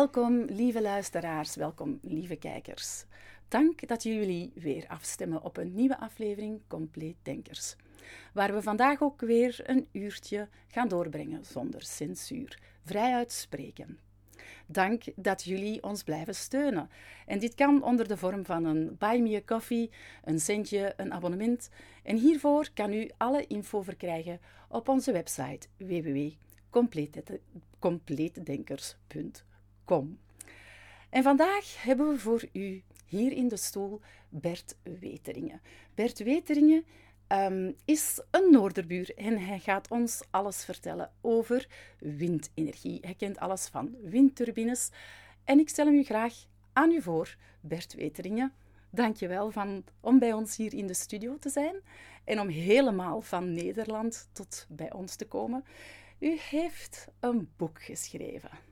Welkom, lieve luisteraars, welkom, lieve kijkers. Dank dat jullie weer afstemmen op een nieuwe aflevering Compleet Denkers. Waar we vandaag ook weer een uurtje gaan doorbrengen zonder censuur, vrij uitspreken. Dank dat jullie ons blijven steunen. En dit kan onder de vorm van een Buy Me a Coffee, een centje, een abonnement. En hiervoor kan u alle info verkrijgen op onze website www.compleetdenkers.com. En vandaag hebben we voor u hier in de stoel Bert Weteringen. Bert Weteringen um, is een Noorderbuur en hij gaat ons alles vertellen over windenergie. Hij kent alles van windturbines. En ik stel hem u graag aan u voor, Bert Weteringen. Dank je wel van, om bij ons hier in de studio te zijn en om helemaal van Nederland tot bij ons te komen. U heeft een boek geschreven.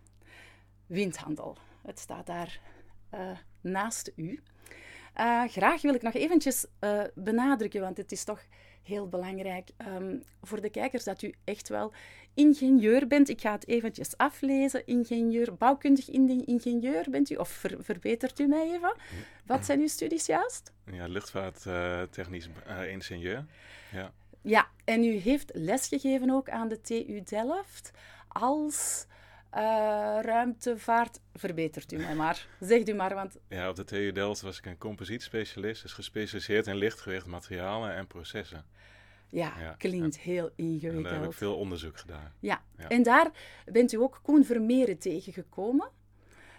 Windhandel. Het staat daar uh, naast u. Uh, graag wil ik nog eventjes uh, benadrukken, want het is toch heel belangrijk um, voor de kijkers dat u echt wel ingenieur bent. Ik ga het eventjes aflezen. Ingenieur, bouwkundig ingenieur bent u? Of ver, verbetert u mij even? Wat zijn uw studies juist? Ja, luchtvaarttechnisch ingenieur. Ja. ja, en u heeft lesgegeven ook aan de TU Delft als uh, ruimtevaart verbetert u mij maar. Zegt u maar, want... Ja, op de TU Delft was ik een composietspecialist, dus gespecialiseerd in lichtgewicht materialen en processen. Ja, klinkt heel ingewikkeld. En daar heb ik veel onderzoek gedaan. Ja. ja. en daar bent u ook Koen Vermeeren tegengekomen.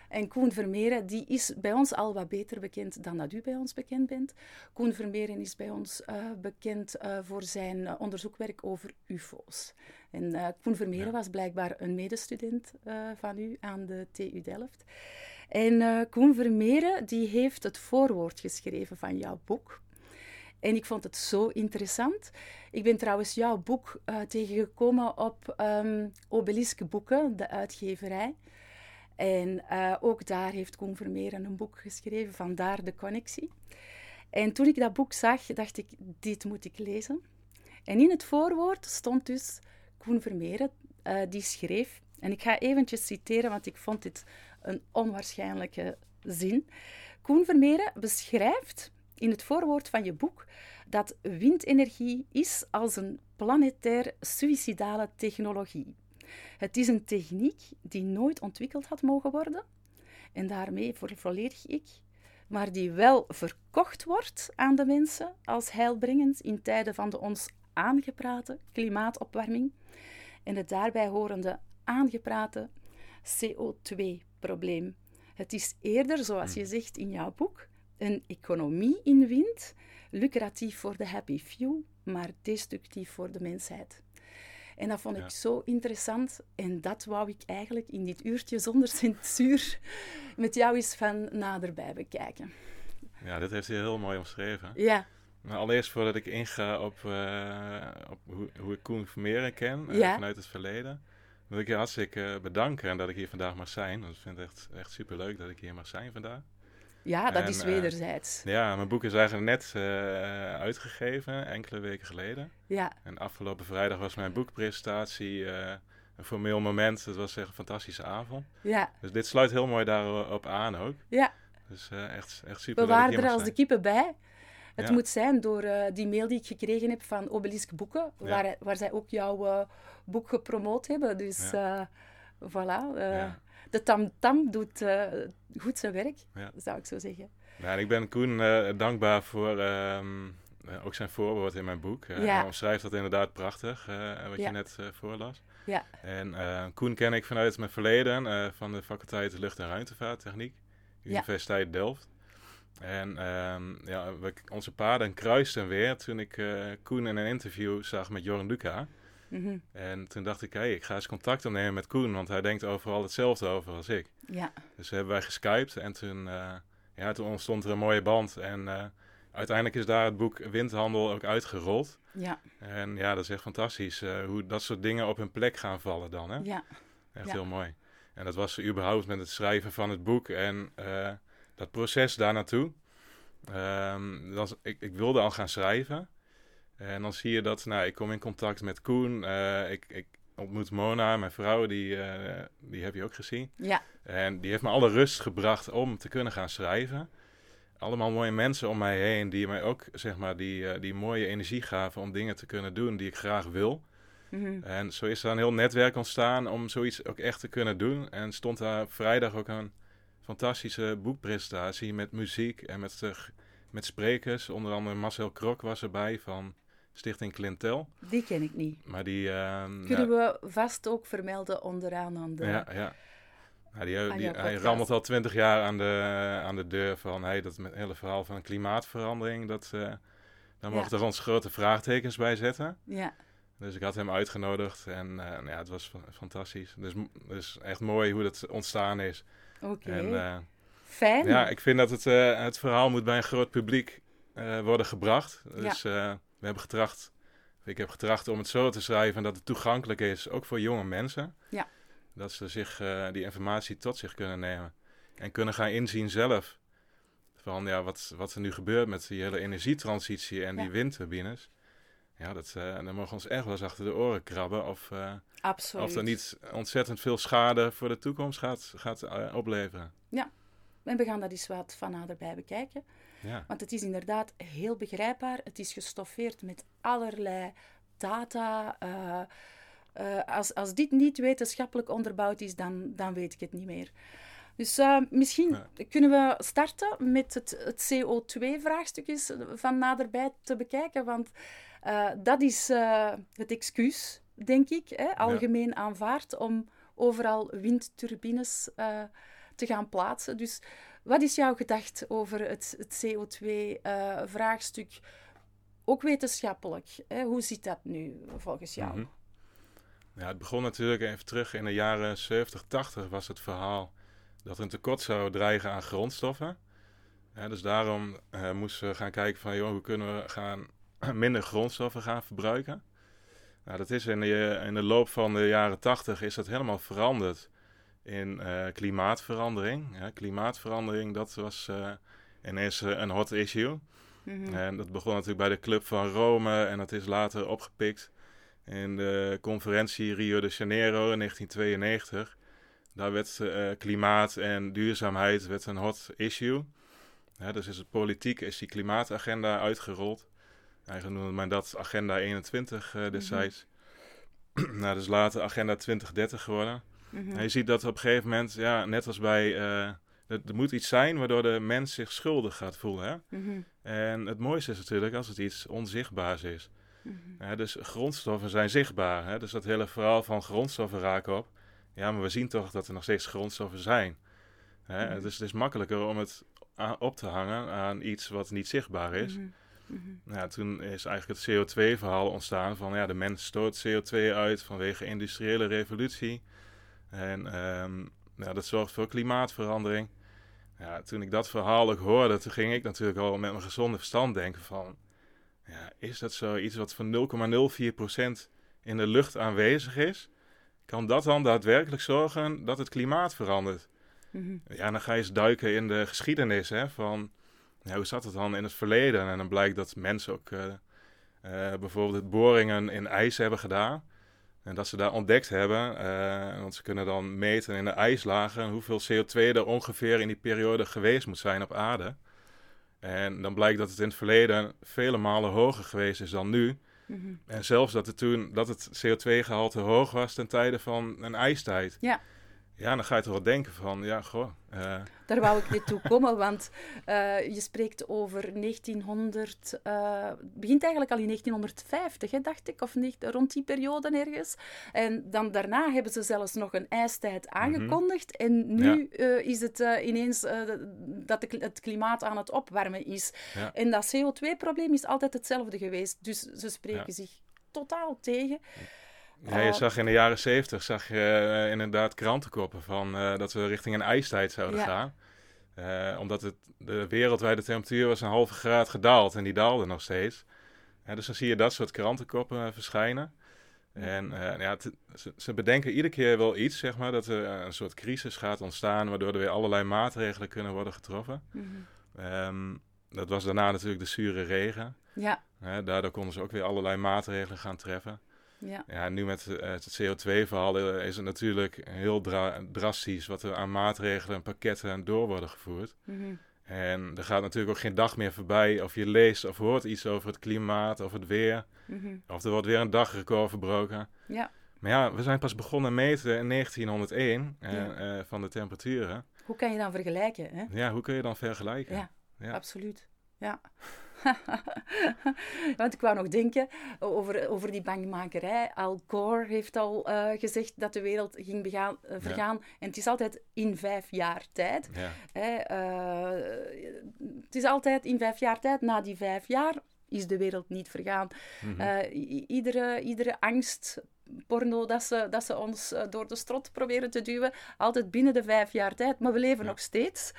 En Koen Vermeeren die is bij ons al wat beter bekend dan dat u bij ons bekend bent. Koen Vermeeren is bij ons uh, bekend uh, voor zijn uh, onderzoekwerk over UFO's. En Koen Vermeeren ja. was blijkbaar een medestudent van u aan de TU Delft. En Koen Vermeeren die heeft het voorwoord geschreven van jouw boek. En ik vond het zo interessant. Ik ben trouwens jouw boek tegengekomen op um, Obelisk Boeken, de uitgeverij. En uh, ook daar heeft Koen Vermeeren een boek geschreven, vandaar de connectie. En toen ik dat boek zag, dacht ik, dit moet ik lezen. En in het voorwoord stond dus Koen Vermeeren, uh, die schreef, en ik ga eventjes citeren, want ik vond dit een onwaarschijnlijke zin. Koen Vermeeren beschrijft in het voorwoord van je boek dat windenergie is als een planetair suïcidale technologie. Het is een techniek die nooit ontwikkeld had mogen worden. En daarmee volledig ik. Maar die wel verkocht wordt aan de mensen als heilbrengend in tijden van de ons aangeprate klimaatopwarming en het daarbij horende aangeprate CO2-probleem. Het is eerder, zoals je zegt in jouw boek, een economie in wind, lucratief voor de happy few, maar destructief voor de mensheid. En dat vond ik zo interessant. En dat wou ik eigenlijk in dit uurtje zonder censuur met jou eens van naderbij bekijken. Ja, dit heeft hij heel mooi omschreven. Ja. Maar allereerst voordat ik inga op, uh, op hoe, hoe, ik Koen Vermeeren ken uh, vanuit het verleden, wil ik je hartstikke bedanken en dat ik hier vandaag mag zijn. ik vind het echt, echt super leuk dat ik hier mag zijn vandaag. Ja, dat is eh, wederzijds. ja, mijn boek is eigenlijk net uh, uitgegeven, enkele weken geleden. Ja. En afgelopen vrijdag was mijn boekpresentatie uh, een formeel moment. Het was echt een fantastische avond. Ja. Dus dit sluit heel mooi daarop aan ook. Ja. Dus echt, echt super. We waren er als de kippen bij. Het ja. moet zijn door die mail die ik gekregen heb van Obelisk Boeken, ja. waar, waar zij ook jouw boek gepromoot hebben. Dus ja. voilà de tamtam -tam doet uh, goed zijn werk, ja. zou ik zo zeggen. Ik ben Koen uh, dankbaar voor um, uh, ook zijn voorwoord in mijn boek. Ja. Hij omschrijft dat inderdaad prachtig, wat ja. je net voorlas. Ja. En Koen ken ik vanuit mijn verleden van de faculteit Lucht- en Ruimtevaarttechniek, Universiteit Delft. En um, ja, we, onze paden kruisten weer toen ik Koen in een interview zag met Joran Luca. Mhm. En toen dacht ik, hé, hey, ik ga eens contact opnemen met Koen, want hij denkt overal hetzelfde over als ik. Ja. Dus hebben wij geskyped en toen, uh, ja, toen ontstond er een mooie band. En uh, uiteindelijk is daar het boek Windhandel ook uitgerold. Ja. En ja, dat is echt fantastisch uh, hoe dat soort dingen op hun plek gaan vallen dan. Hè? Ja. Echt ja. heel mooi. En dat was überhaupt met het schrijven van het boek en dat proces daar naartoe. Um, ik, ik wilde al gaan schrijven. En dan zie je dat, nou, ik kom in contact met Koen. Uh, ik, ik ontmoet Mona, mijn vrouw, die, eh, die heb je ook gezien. Ja. En die heeft me alle rust gebracht om te kunnen gaan schrijven. Allemaal mooie mensen om mij heen die mij ook, zeg maar, die, eh, die mooie energie gaven om dingen te kunnen doen die ik graag wil. Mhm. En zo is er een heel netwerk ontstaan om zoiets ook echt te kunnen doen. En stond daar vrijdag ook een fantastische boekpresentatie met muziek en met, uh, met sprekers. Onder andere Marcel Krok was erbij van Stichting Clintel. Die ken ik niet. Maar die... Uh, Kunnen we vast ook vermelden onderaan aan de... Ja, ja. Nou, die, die, hij rammelt al twintig jaar aan de, aan de deur van hey, dat hele verhaal van klimaatverandering. Dat, uh, daar mochten ja. we ons grote vraagtekens bij zetten. Ja. Dus ik had hem uitgenodigd en uh, nou ja, het was fantastisch. Dus, dus echt mooi hoe dat ontstaan is. Oké. Okay. Uh, Fijn. Ja, ik vind dat het, het verhaal moet bij een groot publiek worden gebracht. Dus ja. We hebben getracht, ik heb getracht om het zo te schrijven dat het toegankelijk is, ook voor jonge mensen. Ja. Dat ze zich, die informatie tot zich kunnen nemen. En kunnen gaan inzien zelf. Van ja, wat, wat er nu gebeurt met die hele energietransitie en ja. die windturbines. Ja, dat, uh, dan mogen we ons echt wel eens achter de oren krabben. Of, uh, of er niet ontzettend veel schade voor de toekomst gaat, gaat uh, opleveren. Ja, en we gaan dat eens wat van naderbij bekijken. Ja. Want het is inderdaad heel begrijpbaar. Het is gestoffeerd met allerlei data. als, als dit niet wetenschappelijk onderbouwd is, dan, dan weet ik het niet meer. Dus uh, misschien ja. kunnen we starten met het, het CO2-vraagstuk eens van naderbij te bekijken. Want dat is het excuus, denk ik, hè, algemeen ja. aanvaard om overal windturbines te gaan plaatsen. Dus wat is jouw gedacht over het, het CO2-vraagstuk? Ook wetenschappelijk. Hè? Hoe zit dat nu volgens jou? -hmm. Ja, het begon natuurlijk even terug in de jaren 70, 80 was het verhaal dat er een tekort zou dreigen aan grondstoffen. Dus daarom uh, moesten we gaan kijken van, joh, hoe kunnen we gaan minder grondstoffen gaan verbruiken. Nou, dat is in de, in de loop van de jaren 80 is dat helemaal veranderd in uh, klimaatverandering. Klimaatverandering, dat was uh, ineens een hot issue. Mm -hmm. En dat begon natuurlijk bij de Club van Rome en dat is later opgepikt in de conferentie Rio de Janeiro in 1992 daar werd uh, klimaat en duurzaamheid werd een hot issue. Ja, dus is het politiek, is die klimaatagenda uitgerold. Eigenlijk noemde men dat Agenda 21 uh, destijds. Mm -hmm. nou, dus later Agenda 2030 geworden. Mm -hmm. En je ziet dat op een gegeven moment, ja, net als bij... Uh, er, er, moet iets zijn waardoor de mens zich schuldig gaat voelen. Hè? Mm -hmm. En het mooiste is natuurlijk als het iets onzichtbaars is. Ja, dus grondstoffen zijn zichtbaar. Hè? Dus dat hele verhaal van grondstoffen raken op. Ja, maar we zien toch dat er nog steeds grondstoffen zijn. Hè? Mm. Dus het is makkelijker om het op te hangen aan iets wat niet zichtbaar is. Mm -hmm. Nou, toen is eigenlijk het CO2-verhaal ontstaan van ja, de mens stoot CO2 uit vanwege industriële revolutie. En um, nou, dat zorgt voor klimaatverandering. Ja, toen ik dat verhaal ook hoorde, toen ging ik natuurlijk al met mijn gezonde verstand denken van... Ja, is dat zo iets wat van 0,04% in de lucht aanwezig is? kan dat dan daadwerkelijk zorgen dat het klimaat verandert? Mm -hmm. Ja, dan ga je eens duiken in de geschiedenis hè, van ja, hoe zat het dan in het verleden? En dan blijkt dat mensen ook uh, uh, bijvoorbeeld boringen in ijs hebben gedaan. En dat ze daar ontdekt hebben, uh, want ze kunnen dan meten in de ijslagen hoeveel CO2 er ongeveer in die periode geweest moet zijn op aarde. En dan blijkt dat het in het verleden vele malen hoger geweest is dan nu. Mm -hmm. En zelfs dat het toen dat het CO2-gehalte hoog was ten tijde van een ijstijd. Ja. Ja, dan ga je toch wel denken van, ja, goh. Uh... Daar wou ik net toe komen, want uh, je spreekt over 1900, uh, begint eigenlijk al in 1950, hè, dacht ik, of niet, rond die periode ergens. En dan daarna hebben ze zelfs nog een ijstijd aangekondigd. Mm -hmm. En nu ja. is het ineens dat het klimaat aan het opwarmen is. Ja. En dat CO2-probleem is altijd hetzelfde geweest. Dus ze spreken ja. zich totaal tegen. Ja, je zag in de jaren zeventig zag je uh, inderdaad krantenkoppen van uh, dat we richting een ijstijd zouden ja. gaan. Uh, omdat het, de wereldwijde temperatuur was een halve graad gedaald en die daalde nog steeds. dus dan zie je dat soort krantenkoppen verschijnen. Ja. En ja, ze, ze, bedenken iedere keer wel iets, zeg maar, dat er een soort crisis gaat ontstaan, waardoor er weer allerlei maatregelen kunnen worden getroffen. Mm -hmm. um, dat was daarna natuurlijk de zure regen. Ja. daardoor konden ze ook weer allerlei maatregelen gaan treffen. Ja. Ja, nu met eh, het CO2-verhaal is het natuurlijk heel dra drastisch wat er aan maatregelen en pakketten door worden gevoerd. Mhm. En er gaat natuurlijk ook geen dag meer voorbij of je leest of hoort iets over het klimaat of het weer. Mhm. Of er wordt weer een dagrecord verbroken. Ja. Maar ja, we zijn pas begonnen meten in 1901 eh, Ja. eh, van de temperaturen. Hoe kan je dan vergelijken? Hè? Ja, hoe kun je dan vergelijken? Ja, Ja. absoluut. Ja. Want ik wou nog denken over, over die bangmakerij. Al Gore heeft al eh, gezegd dat de wereld ging begaan, eh, vergaan. En het is altijd in vijf jaar tijd. Ja. Hè, eh, het is altijd in vijf jaar tijd. Na die vijf jaar is de wereld niet vergaan. Mhm. Iedere, iedere angst, porno dat ze, dat ze ons eh, door de strot proberen te duwen, altijd binnen de vijf jaar tijd. Maar we leven Ja. nog steeds.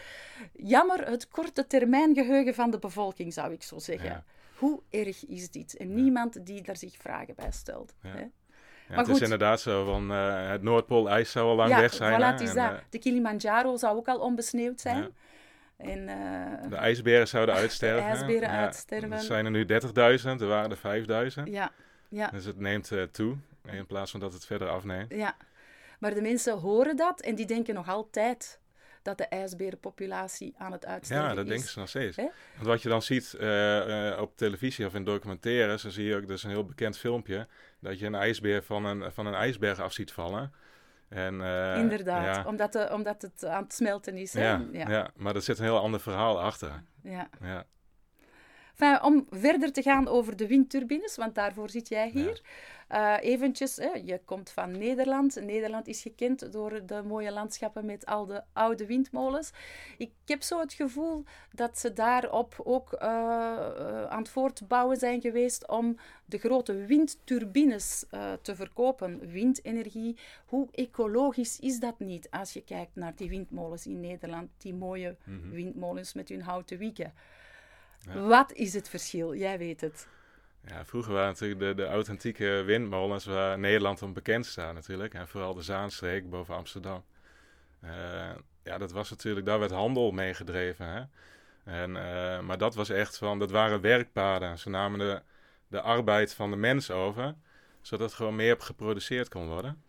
Jammer het korte termijn geheugen van de bevolking, zou ik zo zeggen. Ja. Hoe erg is dit? En niemand die daar zich vragen bij stelt. Hè? Ja, Maar het goed. is inderdaad zo van het het Noordpoolijs zou al lang ja, weg zijn. voilà, hè, het is en, dat. eh, De Kilimanjaro zou ook al onbesneeuwd zijn. Ja. En, eh, de ijsberen zouden uitsterven. hè. ijsberen uitsterven. Er zijn er nu 30.000, er waren er 5.000. ja, ja. Dus het neemt eh, toe, in plaats van dat het verder afneemt. Ja, maar de mensen horen dat en die denken nog altijd dat de ijsberenpopulatie aan het uitsterven Ja, dat is. denken ze nog steeds. Want wat je dan ziet eh, eh, op televisie of in documentaires, dan zie je ook, dat is een heel bekend filmpje, dat je een ijsbeer van een, van een ijsberg af ziet vallen. En, eh, Inderdaad, Ja, omdat, de, omdat het aan het smelten is. Ja, Ja. ja. maar er zit een heel ander verhaal achter. Ja. Ja, Enfin, om verder te gaan over de windturbines, want daarvoor zit jij hier. Eh, eventjes, hè, je komt van Nederland. Nederland is gekend door de mooie landschappen met al de oude windmolens. Ik heb zo het gevoel dat ze daarop ook eh, aan het voortbouwen zijn geweest om de grote windturbines te verkopen. Windenergie, hoe ecologisch is dat niet als je kijkt naar die windmolens in Nederland, die mooie Mhm. windmolens met hun houten wieken. Ja. Wat is het verschil? Jij weet het. ja vroeger waren natuurlijk de, de authentieke windmolens waar Nederland om bekend staat natuurlijk. En vooral de Zaanstreek boven Amsterdam. Eh, ja, dat was natuurlijk, daar werd handel mee gedreven. Hè? En, eh, maar dat was echt van, dat waren werkpaden. Ze namen de, de arbeid van de mens over, zodat er gewoon meer geproduceerd kon worden.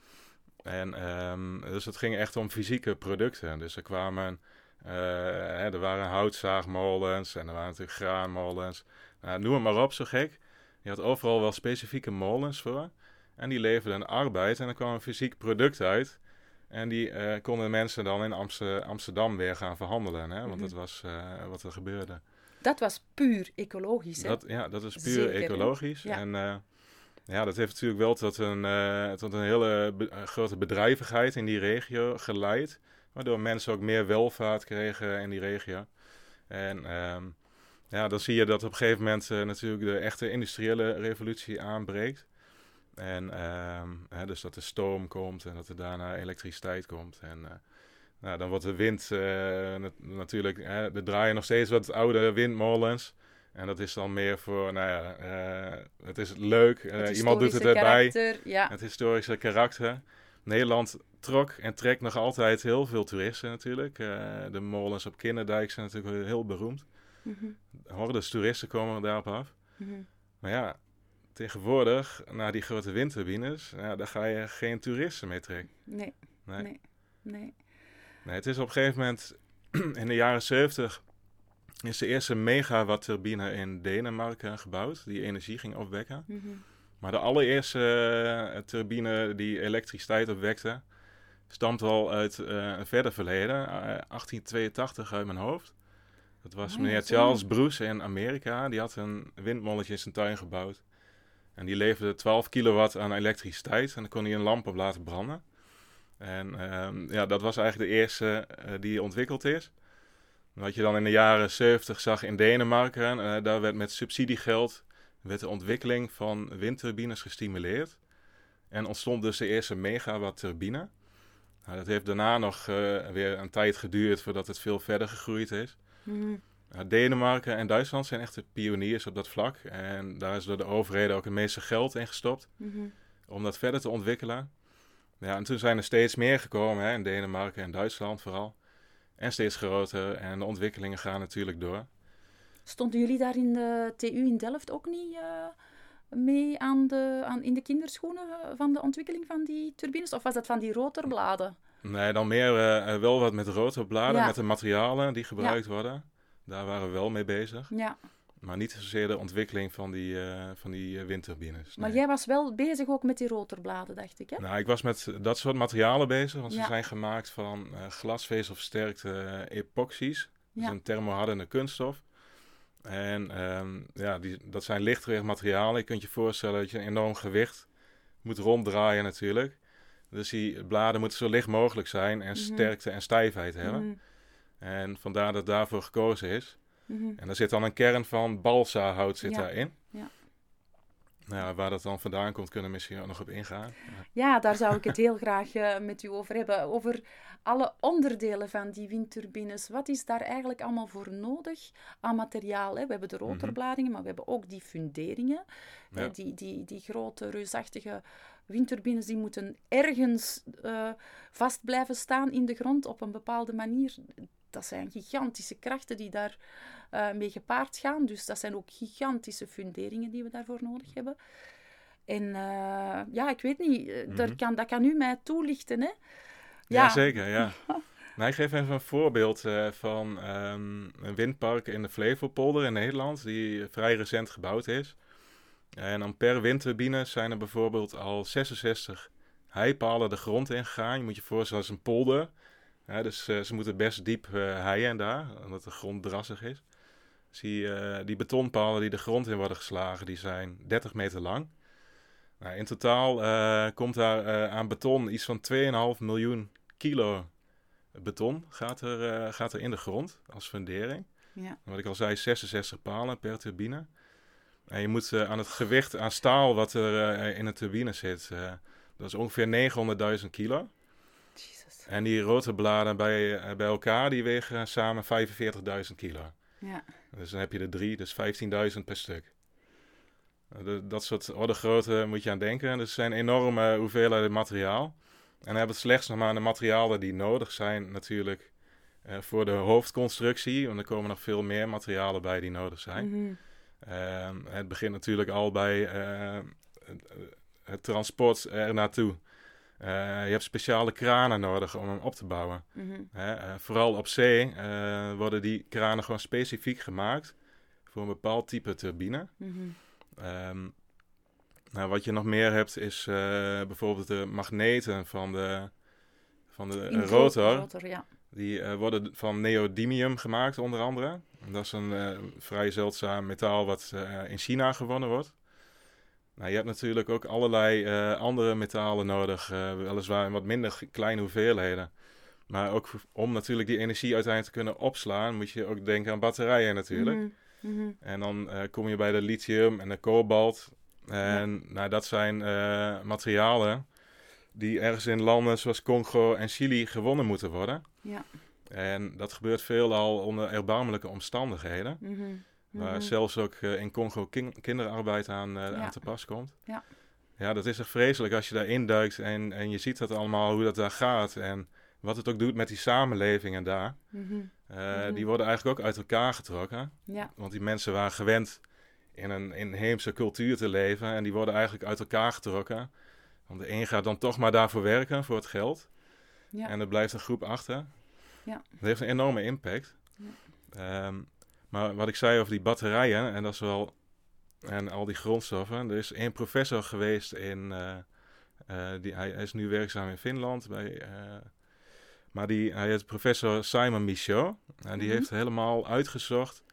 En um, dus het ging echt om fysieke producten. Dus er kwamen, hè, er waren houtzaagmolens en er waren natuurlijk graanmolens. Nou, noem het maar op, zo gek. Je had overal wel specifieke molens voor. En die leverden arbeid en er kwam een fysiek product uit. En die uh, konden mensen dan in Amster Amsterdam weer gaan verhandelen. Hè? Want mm -hmm. dat was uh, wat er gebeurde. Dat was puur ecologisch, hè? Dat, ja, dat is puur Zeker, ecologisch. Ja. En uh, ja, dat heeft natuurlijk wel tot een, tot een hele be grote bedrijvigheid in die regio geleid. Waardoor mensen ook meer welvaart kregen in die regio. En um, ja, dan zie je dat op een gegeven moment uh, natuurlijk de echte industriële revolutie aanbreekt. En um, hè, dus dat er stoom komt en dat er daarna elektriciteit komt. En uh, nou, dan wordt de wind uh, nat natuurlijk, hè, er draaien nog steeds wat oude windmolens. En dat is dan meer voor, nou ja, het is leuk, iemand doet het erbij. Ja. Het historische karakter. Nederland trok en trekt nog altijd heel veel toeristen natuurlijk. Uh, de molens op Kinderdijk zijn natuurlijk heel beroemd. Mm -hmm. Hordes toeristen komen daarop af. Mm -hmm. Maar ja, tegenwoordig, na die grote windturbines, ja, daar ga je geen toeristen mee trekken. Nee. Nee. nee. nee. Nee, het is op een gegeven moment in de jaren 70 is de eerste megawatt-turbine in Denemarken gebouwd, die energie ging opwekken. Mm -hmm. Maar de allereerste uh, turbine die elektriciteit opwekte, stamt al uit uh, een verder verleden, uh, 1882 uit mijn hoofd. Dat was Oh, meneer Charles Bruce in Amerika. Die had een windmolletje in zijn tuin gebouwd. En die leverde 12 kilowatt aan elektriciteit. En dan kon hij een lamp op laten branden. En um, ja, dat was eigenlijk de eerste uh, die ontwikkeld is. Wat je dan in de jaren 70 zag in Denemarken, uh, daar werd met subsidiegeld werd de ontwikkeling van windturbines gestimuleerd. En ontstond dus de eerste megawatt turbine. Nou, dat heeft daarna nog uh, weer een tijd geduurd voordat het veel verder gegroeid is. Mm. Nou, Denemarken en Duitsland zijn echt de pioniers op dat vlak. En daar is door de overheden ook het meeste geld in gestopt mm -hmm. om dat verder te ontwikkelen. Ja, en toen zijn er steeds meer gekomen, hè, in Denemarken en Duitsland vooral. En steeds groter. En de ontwikkelingen gaan natuurlijk door. Stonden jullie daar in de TU in Delft ook niet uh, mee aan de, aan, in de kinderschoenen van de ontwikkeling van die turbines? Of was dat van die rotorbladen? Nee, dan meer uh, wel wat met rotorbladen, met de materialen die gebruikt worden. Daar waren we wel mee bezig. Ja. Maar niet zozeer de ontwikkeling van die, uh, van die windturbines. Maar jij was wel bezig ook met die rotorbladen, dacht ik, hè? Nou, ik was met dat soort materialen bezig, want ze zijn gemaakt van uh, glasvezelversterkte epoxies. Dat is een thermohardende kunststof. En ehm, ja, die, dat zijn lichtgewicht materialen. Je kunt je voorstellen dat je een enorm gewicht moet ronddraaien natuurlijk. Dus die bladen moeten zo licht mogelijk zijn en mhm. sterkte en stijfheid hebben. Mhm. En vandaar dat daarvoor gekozen is. Mhm. En er zit dan een kern van balsa-hout zit daarin. Ja. Nou, waar dat dan vandaan komt, kunnen we misschien ook nog op ingaan. Ja, daar zou ik het heel graag uh, met u over hebben. Over alle onderdelen van die windturbines. Wat is daar eigenlijk allemaal voor nodig aan materiaal? Hè? We hebben de mhm. rotorbladingen, maar we hebben ook die funderingen. Ja. Die, die, die grote, reusachtige windturbines die moeten ergens uh, vast blijven staan in de grond op een bepaalde manier. Dat zijn gigantische krachten die daar uh, mee gepaard gaan. Dus dat zijn ook gigantische funderingen die we daarvoor nodig hebben. En uh, ja, ik weet niet, mm -hmm. kan, dat kan u mij toelichten, hè? Ja, zeker, ja. nou, ik geef even een voorbeeld uh, van um, een windpark in de Flevopolder in Nederland, die vrij recent gebouwd is. En dan per windturbine zijn er bijvoorbeeld al 66 heipalen de grond ingegaan. Je moet je voorstellen, als een polder. Ja, dus uh, ze moeten best diep uh, heien daar, omdat de grond drassig is. Zie uh, die betonpalen die de grond in worden geslagen, die zijn 30 meter lang. Nou, in totaal komt daar aan beton iets van 2,5 miljoen kilo beton gaat er, gaat er in de grond als fundering. Ja. Wat ik al zei, 66 palen per turbine. En je moet aan het gewicht aan staal wat er in de turbine zit, dat is ongeveer 900.000 kilo. En die rotorbladen bij, eh, bij elkaar, die wegen samen 45.000 kilo. Ja. Dus dan heb je er drie, dus 15.000 per stuk. De, dat soort orde grootte moet je aan denken. Dus zijn enorme hoeveelheden materiaal. En dan hebben we het slechts nog maar de materialen die nodig zijn natuurlijk uh, voor de hoofdconstructie. Want er komen nog veel meer materialen bij die nodig zijn. Mm -hmm. het begint natuurlijk al bij uh, het transport er naartoe. Uh, je hebt speciale kranen nodig om hem op te bouwen. Mm vooral op zee uh, worden die kranen gewoon specifiek gemaakt voor een bepaald type turbine. Mm -hmm. um, nou, wat je nog meer hebt is bijvoorbeeld de magneten van de, van de rotor. rotor ja. Die worden van neodymium gemaakt onder andere. Dat is een vrij zeldzaam metaal wat in China gewonnen wordt. Nou, je hebt natuurlijk ook allerlei uh, andere metalen nodig, uh, weliswaar in wat minder kleine hoeveelheden. Maar ook om natuurlijk die energie uiteindelijk te kunnen opslaan, moet je ook denken aan batterijen natuurlijk. Mm -hmm. En dan uh, kom je bij de lithium en de kobalt. En ja. nou, dat zijn materialen die ergens in landen zoals Congo en Chili gewonnen moeten worden. Ja. En dat gebeurt veelal onder erbarmelijke omstandigheden. Mm -hmm. Waar mhm. zelfs ook uh, in Congo kinderarbeid aan, aan te pas komt. Ja. ja, dat is echt vreselijk als je daarin duikt en, en je ziet dat allemaal, hoe dat daar gaat. En wat het ook doet met die samenlevingen daar. Mm -hmm. Die worden eigenlijk ook uit elkaar getrokken. Ja. Want die mensen waren gewend in een inheemse cultuur te leven. En die worden eigenlijk uit elkaar getrokken. Want de een gaat dan toch maar daarvoor werken, voor het geld. Ja. En er blijft een groep achter. Ja. Dat heeft een enorme impact. Ja. Um, maar wat ik zei over die batterijen, en dat is wel. En al die grondstoffen. Er is één professor geweest in. Uh, uh, die, hij, is nu werkzaam in Finland. Bij, uh, maar die, hij is professor Simon Michaud. En die mhm. heeft helemaal uitgezocht.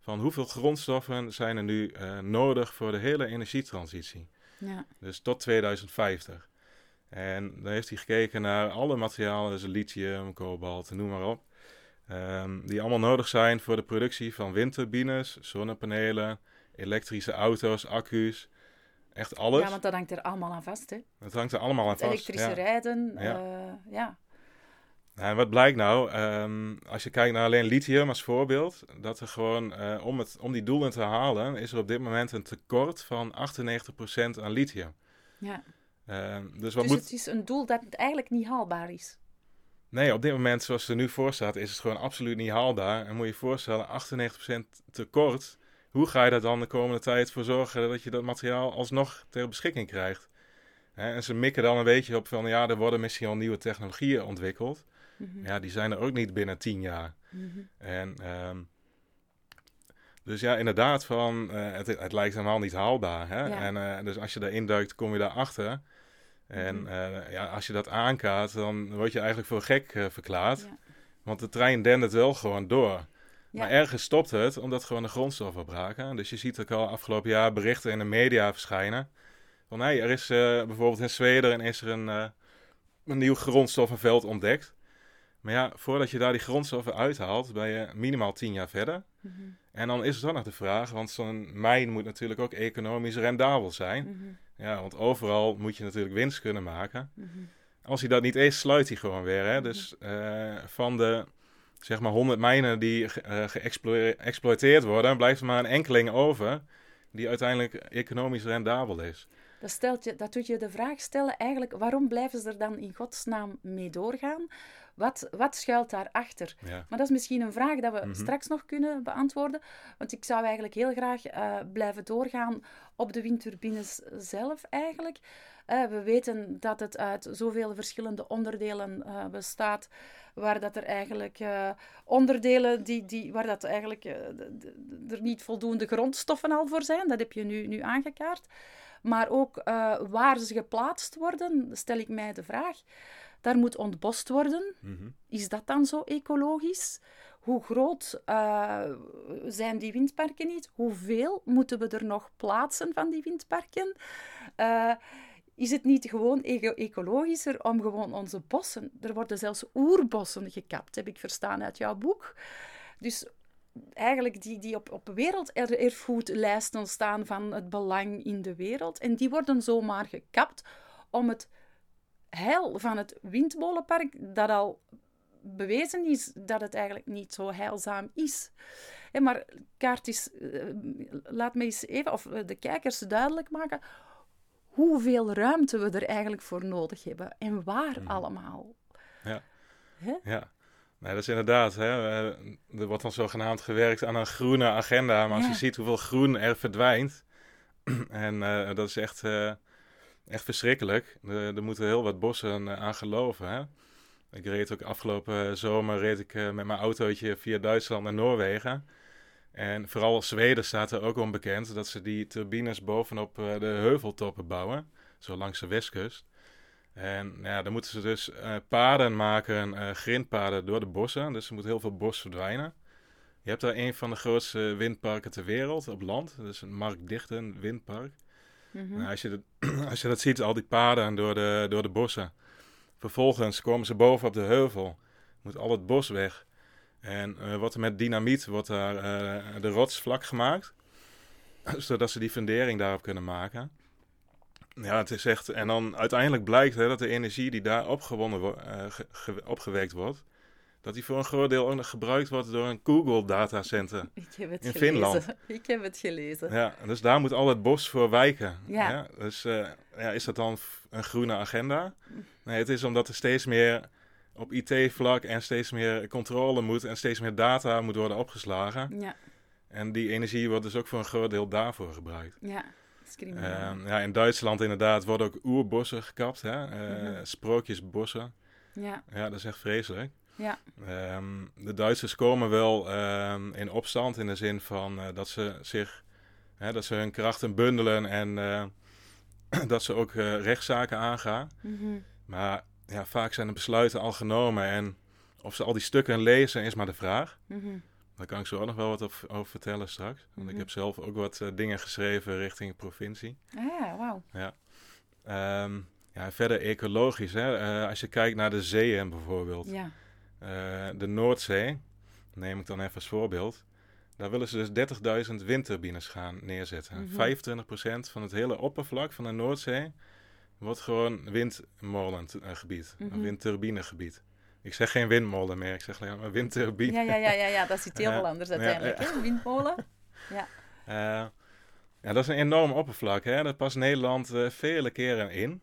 van hoeveel grondstoffen zijn er nu nodig voor de hele energietransitie. Ja. Dus tot 2050. En dan heeft hij gekeken naar alle materialen, dus lithium, kobalt, noem maar op. Um, die allemaal nodig zijn voor de productie van windturbines, zonnepanelen, elektrische auto's, accu's. Echt alles. Ja, want dat hangt er allemaal aan vast, hè? Dat hangt er allemaal aan vast. Elektrische rijden, ja. Uh, ja. En wat blijkt nou, um, als je kijkt naar alleen lithium als voorbeeld, dat er gewoon, uh, om, het, om die doelen te halen, is er op dit moment een tekort van 98% aan lithium. Ja. Uh, dus wat dus moet... het is een doel dat eigenlijk niet haalbaar is. Nee, op dit moment, zoals het er nu voor staat, is het gewoon absoluut niet haalbaar. En moet je je voorstellen, 98% tekort hoe ga je daar dan de komende tijd voor zorgen dat je dat materiaal alsnog ter beschikking krijgt? En ze mikken dan een beetje op van ja, er worden misschien al nieuwe technologieën ontwikkeld. Mhm. Ja, die zijn er ook niet binnen tien jaar. Mhm. En ehm, dus ja, inderdaad, van, eh, het, het lijkt helemaal niet haalbaar. Hè? Ja. En eh, dus als je daarin duikt, kom je daarachter. En Mhm. eh, ja, als je dat aankaart, dan word je eigenlijk voor gek eh, verklaard. Ja. Want de trein dendert wel gewoon door. Ja. Maar ergens stopt het, omdat gewoon de grondstoffen braken. Dus je ziet ook al afgelopen jaar berichten in de media verschijnen. Van hey, er is eh, bijvoorbeeld in Zweden is er een, een nieuw grondstoffenveld ontdekt. Maar ja, voordat je daar die grondstoffen uithaalt, ben je minimaal tien jaar verder. Mhm. En dan is er dan nog de vraag, want zo'n mijn moet natuurlijk ook economisch rendabel zijn. Mhm. Ja, want overal moet je natuurlijk winst kunnen maken. Mhm. Als hij dat niet is, sluit hij gewoon weer. Hè? Dus eh, van de zeg maar 100 mijnen die eh, geëxploiteerd worden, blijft er maar een enkeling over die uiteindelijk economisch rendabel is. Dat, stelt je, dat doet je de vraag stellen, eigenlijk, waarom blijven ze er dan in godsnaam mee doorgaan? Wat, wat schuilt daarachter? Ja. Maar dat is misschien een vraag dat we Mhm. straks nog kunnen beantwoorden. Want ik zou eigenlijk heel graag eh, blijven doorgaan op de windturbines zelf eigenlijk. Eh, we weten dat het uit zoveel verschillende onderdelen eh, bestaat, waar dat er eigenlijk onderdelen die, die, waar dat eigenlijk er niet voldoende grondstoffen al voor zijn, dat heb je nu, nu aangekaart. Maar ook waar ze geplaatst worden, stel ik mij de vraag. Daar moet ontbost worden. Mhm. Is dat dan zo ecologisch? Hoe groot eh, zijn die windparken niet? Hoeveel moeten we er nog plaatsen van die windparken? Eh, is het niet gewoon ecologischer om gewoon onze bossen... Er worden zelfs oerbossen gekapt, heb ik verstaan uit jouw boek. Dus eigenlijk die, die op, op werelderfgoedlijsten staan van het belang in de wereld. En die worden zomaar gekapt om het heil van het windmolenpark, dat al bewezen is dat het eigenlijk niet zo heilzaam is. Maar kaart is, eh, laat me eens even, of eh, de kijkers duidelijk maken, hoeveel ruimte we er eigenlijk voor nodig hebben en waar Mhm. allemaal. Ja. Hè? Ja, nee, dat is inderdaad. Hè. Er wordt dan zogenaamd gewerkt aan een groene agenda. Maar als Ja. je ziet hoeveel groen er verdwijnt. en eh, dat is echt, echt verschrikkelijk. Er, er moeten heel wat bossen eh, aan geloven. Hè. Ik reed ook afgelopen zomer reed ik, eh, met mijn autootje via Duitsland naar Noorwegen. En vooral Zweden staat er ook onbekend dat ze die turbines bovenop eh, de heuveltoppen bouwen. Zo langs de westkust. En nou ja, dan moeten ze dus eh, paden maken, eh grindpaden door de bossen. Dus er moet heel veel bos verdwijnen. Je hebt daar een van de grootste windparken ter wereld op land. Dat is een Mark Dichten Mhm. Als, je dat, als je dat ziet, al die paden door de, door de bossen. Vervolgens komen ze boven op de heuvel. Moet al het bos weg. En er met dynamiet wordt daar, eh, de rots vlak gemaakt. Zodat ze die fundering daarop kunnen maken. Ja, het is echt... En dan uiteindelijk blijkt hè, dat de energie die daar opgewonnen wo- ge- opgewekt wordt... dat die voor een groot deel ook nog gebruikt wordt door een Google datacenter. In gelezen. Finland. Ik heb het gelezen. Ja, dus daar moet al het bos voor wijken. Ja. dus eh, ja, is dat dan een groene agenda? Nee, het is omdat er steeds meer op IT-vlak en steeds meer controle moet en steeds meer data moet worden opgeslagen. Ja, En die energie wordt dus ook voor een groot deel daarvoor gebruikt. ja. Ehm, ja, in Duitsland inderdaad worden ook oerbossen gekapt, hè? eh, Mhm. sprookjesbossen. ja, Ja, dat is echt vreselijk. Ja. Ehm, de Duitsers komen wel ehm, in opstand in de zin van eh, dat ze zich, hè, dat ze hun krachten bundelen en eh, dat ze ook eh, rechtszaken aangaan. Mhm. Maar ja, vaak zijn de besluiten al genomen en of ze al die stukken lezen is maar de vraag. Mhm. Daar kan ik zo ook nog wel wat op- over vertellen straks. Want ik Mhm. heb zelf ook wat dingen geschreven richting de provincie. Ah ja, wauw. Ehm, ja, verder ecologisch. Hè? Als je kijkt naar de zeeën bijvoorbeeld. Ja. Eh, de Noordzee, neem ik dan even als voorbeeld. Daar willen ze dus 30.000 windturbines gaan neerzetten. Mhm. 25% van het hele oppervlak van de Noordzee wordt gewoon windmolengebied. Mhm. Een windturbinegebied. Ik zeg geen windmolen meer, ik zeg alleen maar windturbine. Ja, ja, ja, ja, ja, dat is iets heel Ja, veel anders ja, uiteindelijk. ja. Windmolen. Eh, ja, dat is een enorm oppervlak. Hè? Daar past Nederland eh, vele keren in.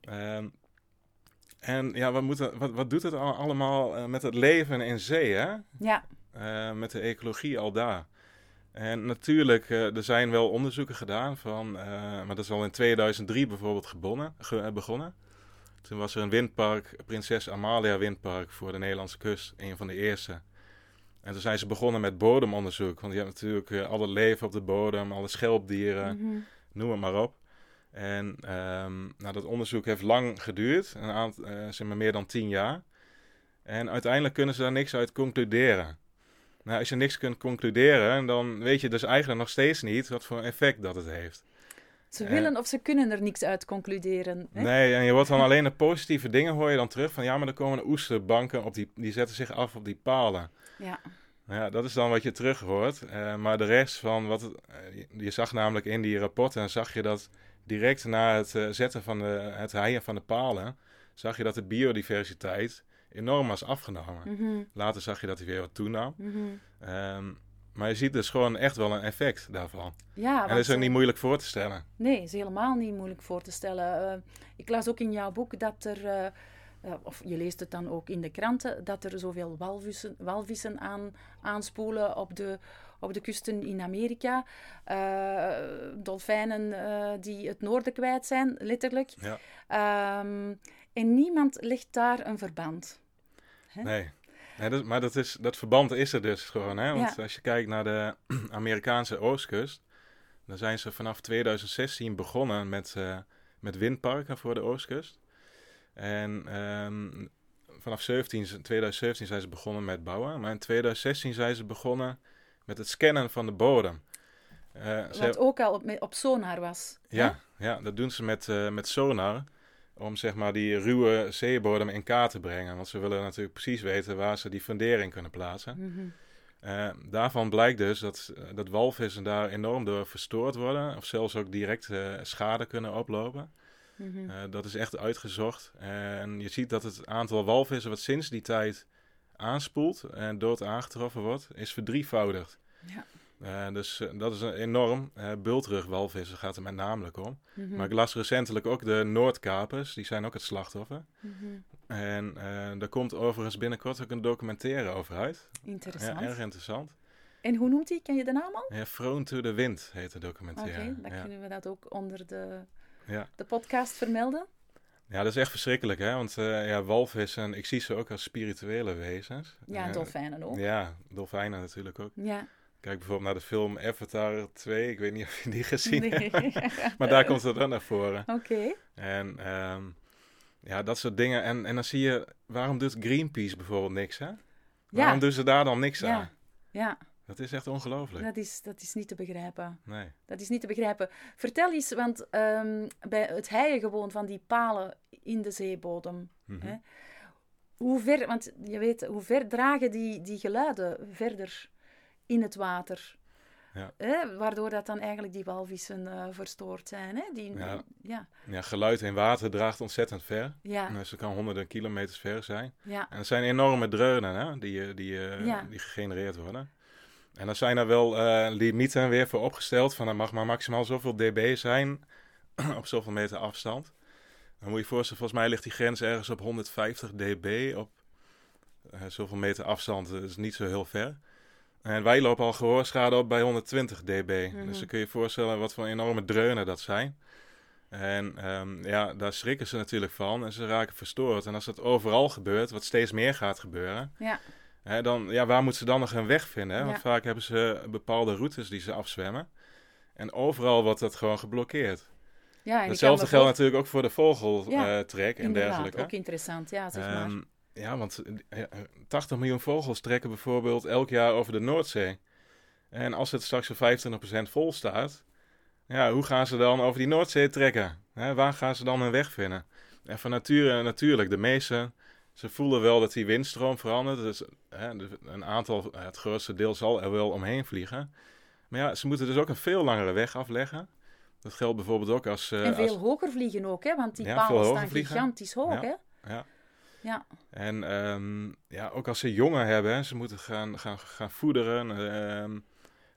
Ehm, en ja, wat, moeten, wat, wat doet het al- allemaal eh, met het leven in zee, hè? Ja, Eh, met de ecologie al daar. En natuurlijk, uh, er zijn wel onderzoeken gedaan van, uh, maar dat is al in 2003 bijvoorbeeld gebonnen, ge, begonnen. Toen was er een windpark, Prinses Amalia Windpark voor de Nederlandse kust, een van de eerste. En toen zijn ze begonnen met bodemonderzoek, want je hebt natuurlijk al het leven op de bodem, alle schelpdieren, mm -hmm. noem het maar op. En um, nou, dat onderzoek heeft lang geduurd, een aantal, zeg maar meer dan tien jaar. En uiteindelijk kunnen ze daar niks uit concluderen. Nou, als je niks kunt concluderen, dan weet je dus eigenlijk nog steeds niet wat voor effect dat het heeft. Ze willen of ze kunnen er niks uit concluderen. Hè? Nee, en je wordt dan alleen de positieve dingen hoor je dan terug van ja, maar er komen oesterbanken op die, die zetten zich af op die palen. Ja. Nou ja, dat is dan wat je terug hoort. Uh, maar de rest van wat uh, je zag namelijk in die rapporten, zag je dat direct na het uh, zetten van de, het heien van de palen, zag je dat de biodiversiteit enorm was afgenomen. Mm Later zag je dat hij weer wat toenam. Mm um, maar je ziet dus gewoon echt wel een effect daarvan. Ja, en dat is ook niet moeilijk voor te stellen. Nee, is helemaal niet moeilijk voor te stellen. Uh, ik las ook in jouw boek dat er, uh, uh, of je leest het dan ook in de kranten, dat er zoveel walvissen, walvissen aan, aanspoelen op de, op de kusten in Amerika. dolfijnen die het noorden kwijt zijn, letterlijk. Ja. Um, en niemand legt daar een verband. Hè? Nee. nee dat, maar dat, is, dat verband is er dus gewoon. Hè? Want als je kijkt naar de Amerikaanse oostkust, dan zijn ze vanaf 2016 begonnen met, uh, met windparken voor de oostkust. En um, vanaf 17, 2017 zijn ze begonnen met bouwen. Maar in 2016 zijn ze begonnen met het scannen van de bodem. Uh, Wat ook al op, op sonar was. Ja, ja, dat doen ze met, uh, met sonar om zeg maar die ruwe zeebodem in kaart te brengen. Want ze willen natuurlijk precies weten waar ze die fundering kunnen plaatsen. Mm daarvan blijkt dus dat, eh, dat walvissen daar enorm door verstoord worden. Of zelfs ook direct schade kunnen oplopen. Mm -hmm. dat is echt uitgezocht. En je ziet dat het aantal walvissen wat sinds die tijd aanspoelt en dood aangetroffen wordt, is verdrievoudigd. Ja. Uh, dus uh, dat is enorm. Uh, bultrugwalvissen gaat er met namelijk om. Mm -hmm. Maar ik las recentelijk ook de Noordkapers, die zijn ook het slachtoffer. Mm -hmm. En daar komt overigens binnenkort ook een documentaire over uit. Interessant. Ja, erg interessant. En hoe noemt hij? Ken je de naam al? Ja, Thrown to the Wind heet de documentaire. Oké, okay, dan kunnen we dat ook onder de, ja. de podcast vermelden. Ja, dat is echt verschrikkelijk, hè? Want ja, walvissen, ik zie ze ook als spirituele wezens. Ja, en dolfijnen ook. Ja, dolfijnen natuurlijk ook. Ja. Kijk bijvoorbeeld naar de film Avatar 2. Ik weet niet of je die gezien nee. hebt. maar daar komt het dan naar voren. Oké. En um, ja, dat soort dingen. En, en dan zie je, waarom doet Greenpeace bijvoorbeeld niks, hè? Waarom ja. doen ze daar dan niks ja. aan? Ja. Dat is echt ongelooflijk. Dat is, dat is niet te begrijpen. Nee. Dat is niet te begrijpen. Vertel eens, want um, bij het heien gewoon van die palen in de zeebodem. Mm -hmm. hè, hoe ver, want je weet, hoe ver dragen die, die geluiden verder? in het water. Ja. Hè? Waardoor dat dan eigenlijk die walvissen uh, verstoord zijn. Hè? Die, ja. ja. Ja. geluid in water draagt ontzettend ver. Ja. Dus het kan honderden kilometers ver zijn. Ja. En er zijn enorme dreunen hè? Die, eh, die, uh, ja. die gegenereerd worden. En dan zijn er wel uh, limieten weer voor opgesteld. Van er mag maar maximaal zoveel dB zijn op zoveel meter afstand. Dan moet je voorstellen, volgens mij ligt die grens ergens op 150 dB op zoveel meter afstand. Dat is niet zo heel ver. En wij lopen al gehoorschade op bij 120 dB. Mhm. Dus dan kun je je voorstellen wat voor enorme dreunen dat zijn. En um, ja, daar schrikken ze natuurlijk van en ze raken verstoord. En als dat overal gebeurt, wat steeds meer gaat gebeuren, ja. Hè, dan, ja, waar moeten ze dan nog een weg vinden? Hè? Want vaak hebben ze bepaalde routes die ze afzwemmen. En overal wordt dat gewoon geblokkeerd. Ja, Hetzelfde geldt natuurlijk ook voor de vogeltrek ja, uh, en dergelijke. ook interessant, ja, zeg maar. Um, ja, want 80 miljoen vogels trekken bijvoorbeeld elk jaar over de Noordzee. En als het straks voor 25% vol staat, ja, hoe gaan ze dan over die Noordzee trekken? waar gaan ze dan hun weg vinden? En van nature natuurlijk, de meeste, ze voelen wel dat die windstroom verandert. Dus een aantal, het grootste deel zal er wel omheen vliegen. Maar ja, ze moeten dus ook een veel langere weg afleggen. Dat geldt bijvoorbeeld ook als... Uh, en veel als... hoger vliegen ook, hè? Want die ja, palen staan gigantisch hoog, ja. hè? Ja. Ja. En um, ja, ook als ze jongen hebben, ze moeten gaan, gaan, gaan voederen. Um,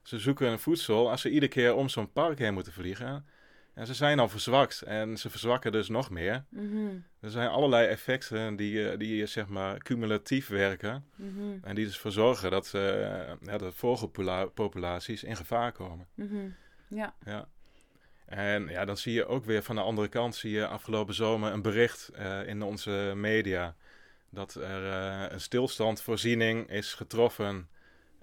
ze zoeken een voedsel. Als ze iedere keer om zo'n park heen moeten vliegen, En ze zijn al verzwakt en ze verzwakken dus nog meer. Mhm. Er zijn allerlei effecten die, eh, die zeg maar cumulatief werken. Mhm. En die dus voor zorgen dat, eh, ja, de vogelpopulaties in gevaar komen. Mhm. Ja. Ja. En ja, dan zie je ook weer van de andere kant, zie je afgelopen zomer een bericht eh, in onze media. Dat er eh, een stilstandvoorziening is getroffen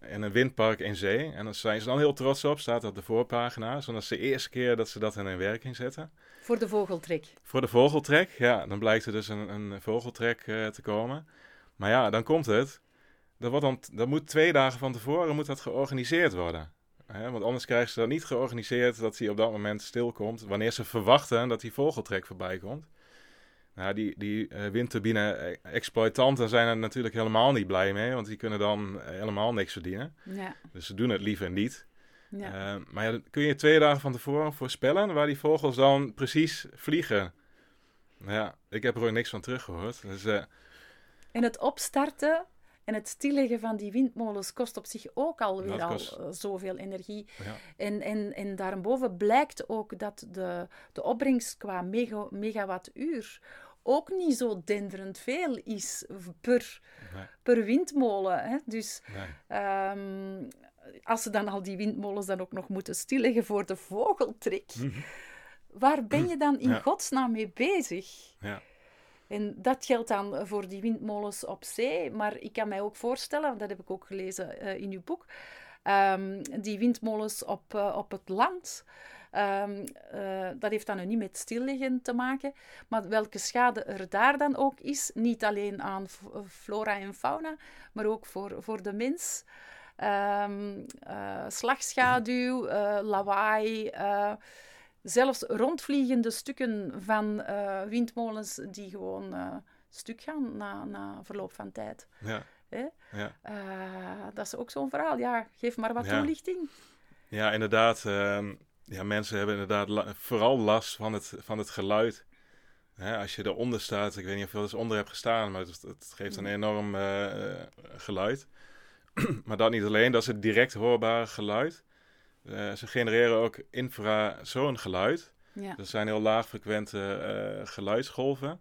in een windpark in zee. En daar zijn ze dan heel trots op, staat op de voorpagina. Want dat is de eerste keer dat ze dat in werking zetten. Voor de vogeltrek. Voor de vogeltrek, ja, dan blijkt er dus een, een vogeltrek eh, te komen. Maar ja, dan komt het. Dat, wordt dan, dat moet twee dagen van tevoren moet dat georganiseerd worden. Hè, want anders krijgen ze dat niet georganiseerd dat hij op dat moment stilkomt. Wanneer ze verwachten dat die vogeltrek voorbij komt. Nou, die, die uh, windturbine-exploitanten zijn er natuurlijk helemaal niet blij mee. Want die kunnen dan helemaal niks verdienen. Ja. Dus ze doen het liever niet. Ja. Uh, maar ja, kun je twee dagen van tevoren voorspellen waar die vogels dan precies vliegen? Nou ja, ik heb er ook niks van teruggehoord. Dus, uh... En het opstarten en het stilleggen van die windmolens kost op zich ook alweer kost... al uh, zoveel energie. Ja. En, en, en daarboven blijkt ook dat de, de opbrengst qua mega, megawattuur ook niet zo denderend veel is per, nee. per windmolen. Hè? Dus nee. um, als ze dan al die windmolens dan ook nog moeten stilleggen voor de vogeltrek, Mhm. waar ben je dan in Ja. godsnaam mee bezig? Ja. En dat geldt dan voor die windmolens op zee, maar ik kan mij ook voorstellen, dat heb ik ook gelezen uh, in uw boek, um, die windmolens op, uh, op het land. Um, uh, dat heeft dan nu niet met stilliggen te maken, maar welke schade er daar dan ook is, niet alleen aan flora en fauna, maar ook voor, voor de mens. Um, slagschaduw, lawaai, zelfs rondvliegende stukken van uh, windmolens die gewoon uh, stuk gaan na, na verloop van tijd. Ja. Hè? Ja. Uh, dat is ook zo'n verhaal. Ja, geef maar wat Ja. toelichting. Ja, inderdaad. ehm, ja, mensen hebben inderdaad la- vooral last van het, van het geluid. Hè, als je eronder staat, ik weet niet of je er eens onder hebt gestaan, maar het, het geeft een enorm eh, eh, geluid. maar dat niet alleen, dat is het direct hoorbare geluid. Eh, ze genereren ook infrasoongeluid. Ja. Dat zijn heel laagfrequente eh, geluidsgolven.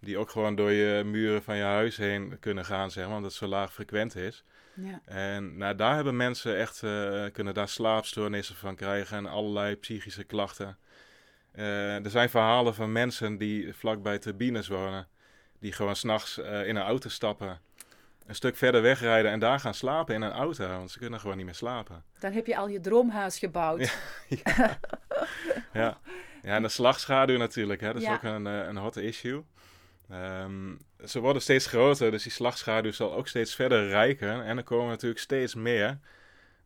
Die ook gewoon door je muren van je huis heen kunnen gaan, zeg maar, omdat het zo laag frequent is. Ja. En nou, daar hebben mensen echt, eh, kunnen daar slaapstoornissen van krijgen en allerlei psychische klachten. Er zijn verhalen van mensen die vlakbij turbines wonen, die gewoon s'nachts uh, in een auto stappen, een stuk verder wegrijden en daar gaan slapen in een auto, want ze kunnen gewoon niet meer slapen. Dan heb je al je droomhuis gebouwd. Ja, ja. ja en de slagschaduw natuurlijk, hè? dat is Ja. ook een, eh, een hot issue. Ehm, ze worden steeds groter, dus die slagschaduw zal ook steeds verder rijken. En er komen natuurlijk steeds meer.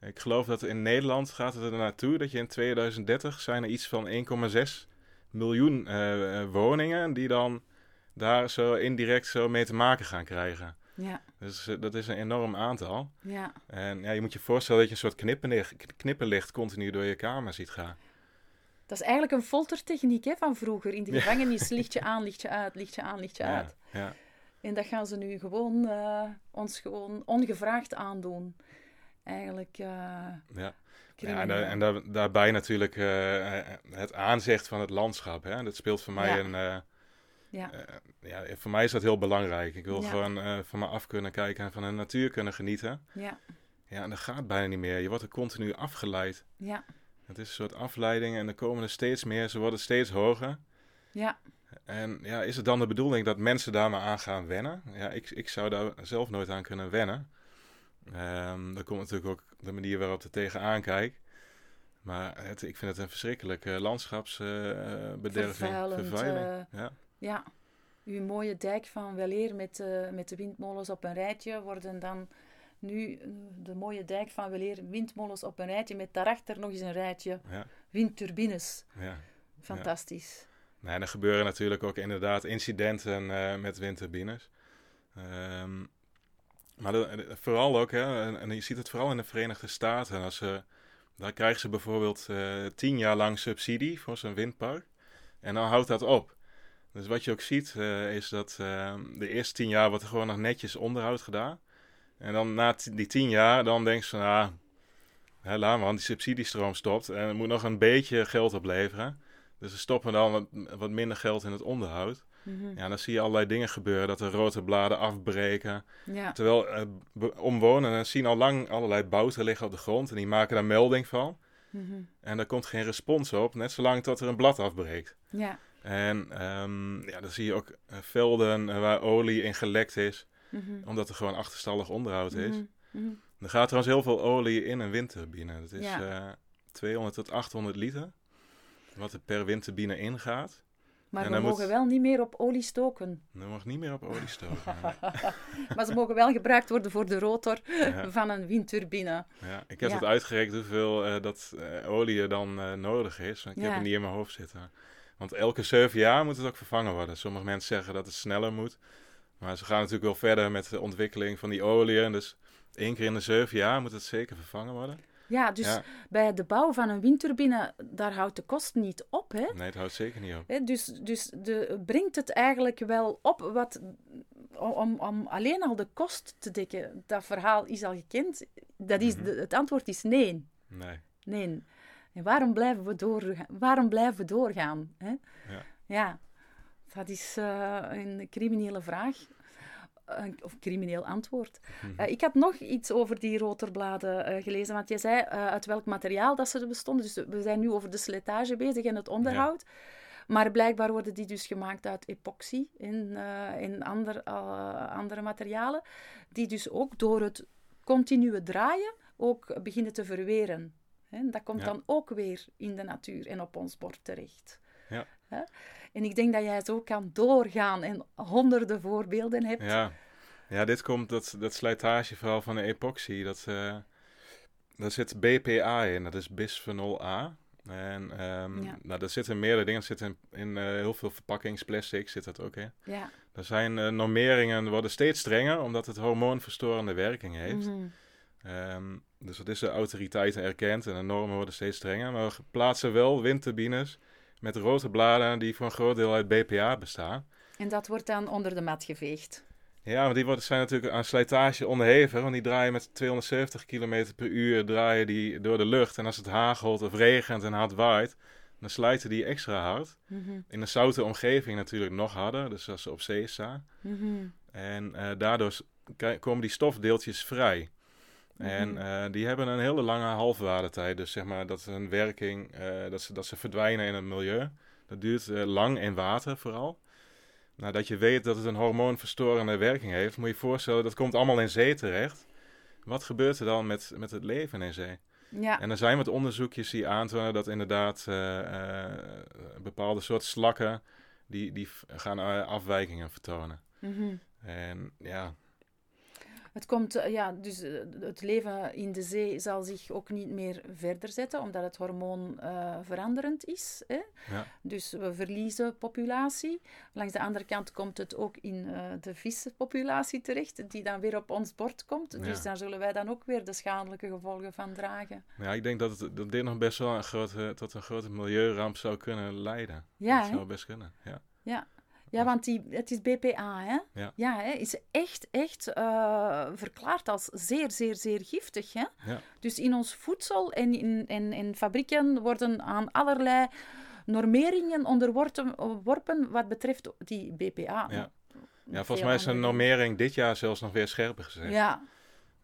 Ik geloof dat in Nederland gaat het er naartoe dat je in 2030 zijn er iets van 1,6 miljoen eh, eh, woningen die dan daar zo indirect zo mee te maken gaan krijgen. Ja, Dus eh, dat is een enorm aantal. ja. En ja, je moet je voorstellen dat je een soort knipperlicht continu door je kamer ziet gaan. Dat is eigenlijk een foltertechniek hè, van vroeger. In de Ja. gevangenis lichtje aan, lichtje uit, lichtje aan, lichtje Ja, uit. ja. En dat gaan ze nu gewoon eh, ons gewoon ongevraagd aandoen. Eigenlijk eh Ja. Ja, en, crimineel. daar- en daar, daarbij natuurlijk het aanzicht van het landschap. Hè? Dat speelt voor mij een. Eh, ja. eh, ja, voor mij is dat heel belangrijk. Ik wil Ja. gewoon eh, van me af kunnen kijken en van de natuur kunnen genieten. ja, Ja, en dat gaat bijna niet meer. Je wordt er continu afgeleid. ja, Het is een soort afleiding en er komen er steeds meer. Ze worden steeds hoger. ja. En ja, is het dan de bedoeling dat mensen daar maar aan gaan wennen? Ja, ik, ik zou daar zelf nooit aan kunnen wennen. Ehm dat komt natuurlijk ook de manier waarop er tegenaan kijk. Maar het, ik vind het een verschrikkelijke landschapsbederving. Vervuilend, Vervuiling. ja. Ja, uw mooie dijk van Weleer met, eh, met de windmolens op een rijtje worden dan nu eh, de mooie dijk van Weleer windmolens op een rijtje met daarachter nog eens een rijtje Ja, windturbines. ja. Fantastisch. Nee, en er gebeuren natuurlijk ook inderdaad incidenten eh, met windturbines. Ehm, maar de- de- vooral ook, hè, en, en je ziet het vooral in de Verenigde Staten. Als ze, daar krijgen ze bijvoorbeeld eh, tien jaar lang subsidie voor zo'n windpark. En dan houdt dat op. Dus wat je ook ziet, eh, is dat eh, de eerste tien jaar wordt er gewoon nog netjes onderhoud gedaan. En dan na die tien jaar, dan denk je van, ah, hè, laat maar, want die subsidiestroom stopt. En er moet nog een beetje geld opleveren. Dus ze stoppen dan wat, wat minder geld in het onderhoud. Mhm. Ja, dan zie je allerlei dingen gebeuren. Dat de rode bladen afbreken. Ja. Terwijl be- omwonenden zien al lang allerlei bouten liggen op de grond. En die maken daar melding van. Mhm. En daar komt geen respons op. Net zolang tot er een blad afbreekt. Ja. En ehm, ja, dan zie je ook eh, velden eh, waar olie in gelekt is. Mhm. Omdat er gewoon achterstallig onderhoud is. Mhm. Mhm. Er gaat trouwens heel veel olie in een windturbine. Dat is Ja. eh, 200 tot 800 liter. Wat er per windturbine ingaat. Maar En we mogen moet- wel niet meer op olie stoken. Dat mag niet meer op olie stoken. maar ze mogen wel gebruikt worden voor de rotor Ja. van een windturbine. Ja, ik heb Ja. het uitgerekend hoeveel dat olie er dan nodig is. Ik heb het niet in mijn hoofd zitten. Want elke zeven jaar moet het ook vervangen worden. Sommige mensen zeggen dat het sneller moet. Maar ze gaan natuurlijk wel verder met de ontwikkeling van die olie. En dus één keer in de zeven jaar moet het zeker vervangen worden. Ja, dus Ja. bij de bouw van een windturbine, daar houdt de kost niet op. Hè? Nee, het houdt zeker niet op. Hè, Dus, dus de, brengt het eigenlijk wel op wat, om, om alleen al de kost te dekken. Dat verhaal is al gekend. Dat is, Mhm. de- het antwoord is nee. Nee. Nee. En waarom blijven we doorgaan? Waarom blijven we doorgaan? Hè? Ja. ja, dat is eh, een criminele vraag. Een- of crimineel antwoord. Mhm. Eh, ik had nog iets over die rotorbladen eh, gelezen, want je zei eh, uit welk materiaal dat ze bestonden. Dus we zijn nu over de slijtage bezig en het onderhoud. Maar blijkbaar worden die dus gemaakt uit epoxy en, eh, en ander, eh, andere materialen, die dus ook door het continue draaien ook beginnen te verweren. Hè, dat komt Ja. dan ook weer in de natuur en op ons bord terecht. Ja. Hè? En ik denk dat jij zo kan doorgaan en honderden voorbeelden hebt. Ja. ja, dit komt, dat, dat slijtageverhaal van de epoxy, dat, eh daar zit BPA in, dat is bisphenol A. En Ja. nou, daar zitten meerdere dingen, er zit in, in eh, heel veel verpakkingsplastic zit dat ook in. Ja. Er zijn eh, normeringen, worden steeds strenger, omdat het hormoonverstorende werking heeft. Ehm, dus dat is de autoriteiten erkend en de normen worden steeds strenger. Maar we plaatsen wel windturbines met rote bladen die voor een groot deel uit BPA bestaan. En dat wordt dan onder de mat geveegd. Ja, maar die worden, zijn natuurlijk aan slijtage onderhevig, want die draaien met 270 km per uur draaien die door de lucht. En als het hagelt of regent en hard waait, dan slijten die extra hard. Mhm. In een zoute omgeving natuurlijk nog harder, dus als ze op zee staan. Mhm. En eh, daardoor komen die stofdeeltjes vrij. En Mhm. eh, die hebben een hele lange halfwaardetijd. Dus zeg maar dat hun werking, eh, dat, ze, dat ze verdwijnen in het milieu. Dat duurt eh, lang in water vooral. Nadat je weet dat het een hormoonverstorende werking heeft, moet je je voorstellen, dat komt allemaal in zee terecht. Wat gebeurt er dan met, met het leven in zee? Ja. En er zijn wat onderzoekjes die aantonen dat inderdaad bepaalde soort slakken, die, die gaan afwijkingen vertonen. Mhm. En ja, Het komt, eh, ja, dus eh, het leven in de zee zal zich ook niet meer verder zetten, omdat het hormoon eh, veranderend is. Hè? ja, Dus we verliezen populatie. Langs de andere kant komt het ook in eh, de vissenpopulatie terecht, die dan weer op ons bord komt. Ja. Dus daar zullen wij dan ook weer de schadelijke gevolgen van dragen. ja, ik denk dat, het, dat dit nog best wel een grote, tot een grote milieuramp zou kunnen leiden. Ja, dat zou best kunnen, ja. Ja, want die, het is BPA, hè? Ja. Ja, hè? is echt, echt eh, verklaard als zeer, zeer, zeer giftig, hè? Ja. Dus in ons voedsel en in, in, in fabrieken worden aan allerlei normeringen onderworpen worpen wat betreft die BPA. Ja. Ja, volgens mij is een normering dit jaar zelfs nog weer scherper gezet. Ja,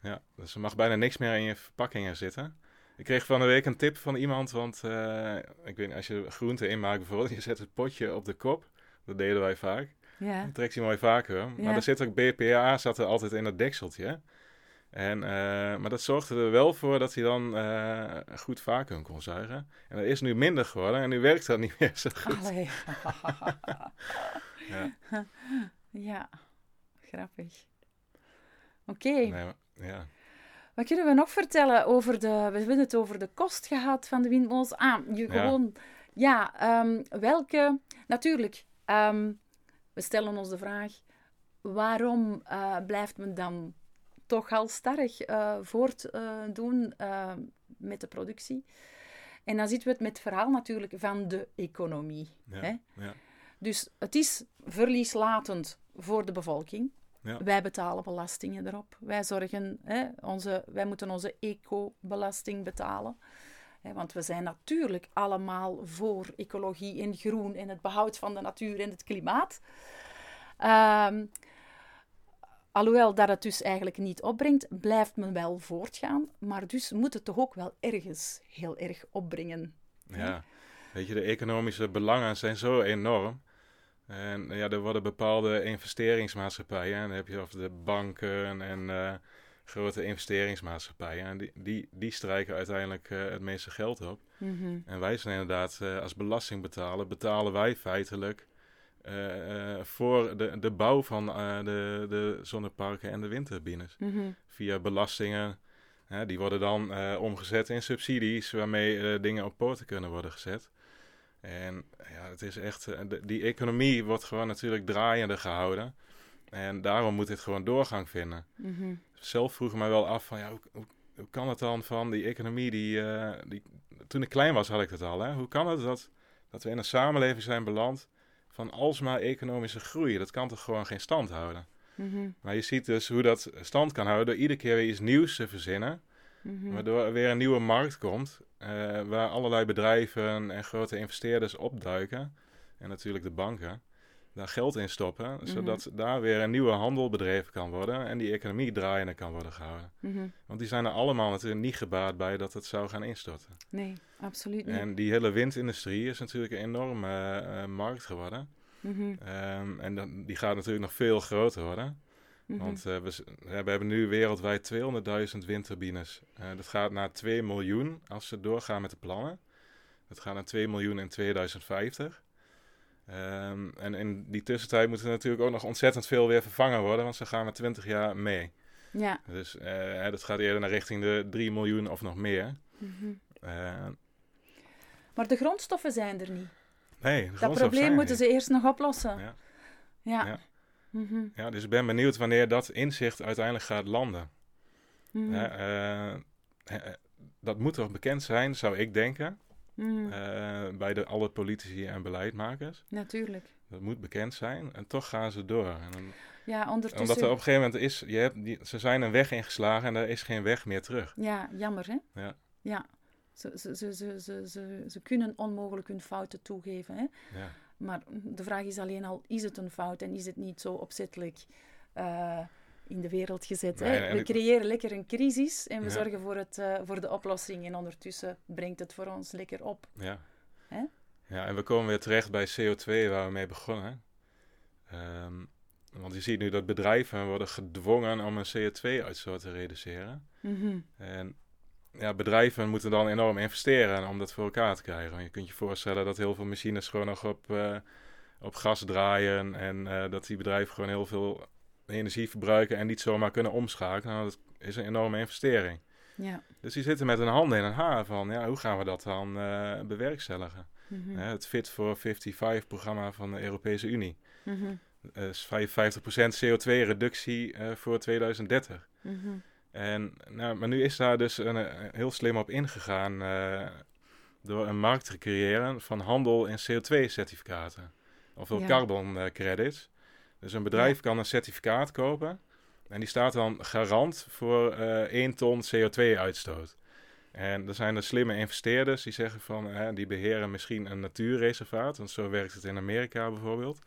Ja, dus er mag bijna niks meer in je verpakkingen zitten. Ik kreeg van de week een tip van iemand, want eh, ik weet niet, als je groenten inmaakt bijvoorbeeld, je zet het potje op de kop. Dat deden wij vaak. ja. Dan trekt hij mooi. Ja. Maar er zit ook BPA, zat er altijd in dat dekseltje. En, eh, maar dat zorgde er wel voor dat hij dan eh, goed vacuüm kon zuigen. En dat is nu minder geworden en nu werkt dat niet meer zo goed. Ja. ja, grappig. Oké, Nee, ja. wat kunnen we nog vertellen over de... We hebben het over de kost gehad van de windmolens. Ah, je Ja. gewoon... Ja, ehm, welke... Natuurlijk, ehm, we stellen ons de vraag... Waarom eh, blijft men dan toch halstarrig eh voortdoen eh, met de productie? En dan zitten we het met het verhaal natuurlijk van de economie. Ja, Hè? ja, Dus het is verlieslatend voor de bevolking. Ja. Wij betalen belastingen erop. Wij zorgen, hè, onze, wij moeten onze eco-belasting betalen. Want we zijn natuurlijk allemaal voor ecologie en groen en het behoud van de natuur en het klimaat. Ehm, alhoewel dat het dus eigenlijk niet opbrengt, blijft men wel voortgaan. Maar dus moet het toch ook wel ergens heel erg opbrengen. Ja, weet je, de economische belangen zijn zo enorm. En ja, er worden bepaalde investeringsmaatschappijen. En dan heb je of de banken en uh, grote investeringsmaatschappijen. En die, die, die strijken uiteindelijk uh, het meeste geld op. Mhm. En wij zijn inderdaad uh, als belastingbetaler, betalen wij feitelijk voor de, de bouw van de, de zonneparken en de windturbines. Mhm. Via belastingen. die worden dan omgezet in subsidies waarmee dingen op poten kunnen worden gezet. En ja, het is echt, eh, die economie wordt gewoon natuurlijk draaiende gehouden. En daarom moet dit gewoon doorgang vinden. Mhm. Zelf vroeg me wel af van, ja, hoe, hoe, kan het dan van die economie die, uh, die... Toen ik klein was had ik het al, hè. Hoe kan het dat, dat we in een samenleving zijn beland van alsmaar economische groei? Dat kan toch gewoon geen stand houden? Mhm. Maar je ziet dus hoe dat stand kan houden door iedere keer weer iets nieuws te verzinnen. Mhm. Waardoor er weer een nieuwe markt komt, uh, waar allerlei bedrijven en grote investeerders opduiken. En natuurlijk de banken. Daar geld in stoppen, Mhm. zodat daar weer een nieuwe handel bedreven kan worden en die economie draaiende kan worden gehouden. Mhm. Want die zijn er allemaal natuurlijk niet gebaat bij dat het zou gaan instorten. Nee, absoluut niet. En die hele windindustrie is natuurlijk een enorme uh, markt geworden. Mhm. Um, en dan, die gaat natuurlijk nog veel groter worden. Mhm. Want uh, we, we, hebben nu wereldwijd 200.000 windturbines. Uh, dat gaat naar 2 miljoen als ze doorgaan met de plannen. Dat gaat naar 2 miljoen in 2050. Um, en in die tussentijd moet er natuurlijk ook nog ontzettend veel weer vervangen worden, want ze gaan met 20 jaar mee. Ja. Dus uh, dat gaat eerder naar richting de 3 miljoen of nog meer. Mm -hmm. maar de grondstoffen zijn er niet. Nee, dat probleem moeten ze eerst nog oplossen. Ja. ja. ja. Mm -hmm. Ja, dus ik ben benieuwd wanneer dat inzicht uiteindelijk gaat landen. Mm -hmm. uh, uh, dat moet toch bekend zijn, zou ik denken, mm -hmm. bij de, alle politici en beleidmakers. Natuurlijk. Dat moet bekend zijn en toch gaan ze door. En dan, ja, ondertussen... Omdat er op een gegeven moment is, je hebt die, ze zijn een weg ingeslagen en er is geen weg meer terug. Ja, jammer hè? Ja. Ja, ze, ze, ze, ze, ze, ze, ze kunnen onmogelijk hun fouten toegeven hè? Ja. Maar de vraag is alleen al, is het een fout en is het niet zo opzettelijk uh, in de wereld gezet? Nee, hè? We creëren lekker een crisis en we Ja. zorgen voor, het, uh, voor de oplossing. En ondertussen brengt het voor ons lekker op. Ja. Hè? ja, en we komen weer terecht bij CO2 waar we mee begonnen. Um, want je ziet nu dat bedrijven worden gedwongen om een CO2-uitstoot te reduceren. Mm -hmm. En ja, bedrijven moeten dan enorm investeren om dat voor elkaar te krijgen. Want je kunt je voorstellen dat heel veel machines gewoon nog op, uh, op gas draaien. En uh, dat die bedrijven gewoon heel veel energie verbruiken en niet zomaar kunnen omschakelen. Nou, dat is een enorme investering. Ja. Dus die zitten met hun handen in hun haar van, ja, hoe gaan we dat dan uh, bewerkstelligen? Mm -hmm. het Fit for 55-programma van de Europese Unie. Mm -hmm. is 55% CO2-reductie voor 2030. Mm -hmm. En, nou, maar nu is daar dus een, een heel slim op ingegaan door een markt te creëren van handel in CO2-certificaten. Ofwel Ja. carbon credits. Dus een bedrijf kan een certificaat kopen en die staat dan garant voor eh 1 ton CO2-uitstoot. En er zijn er slimme investeerders die zeggen van, eh, die beheren misschien een natuurreservaat, want zo werkt het in Amerika bijvoorbeeld.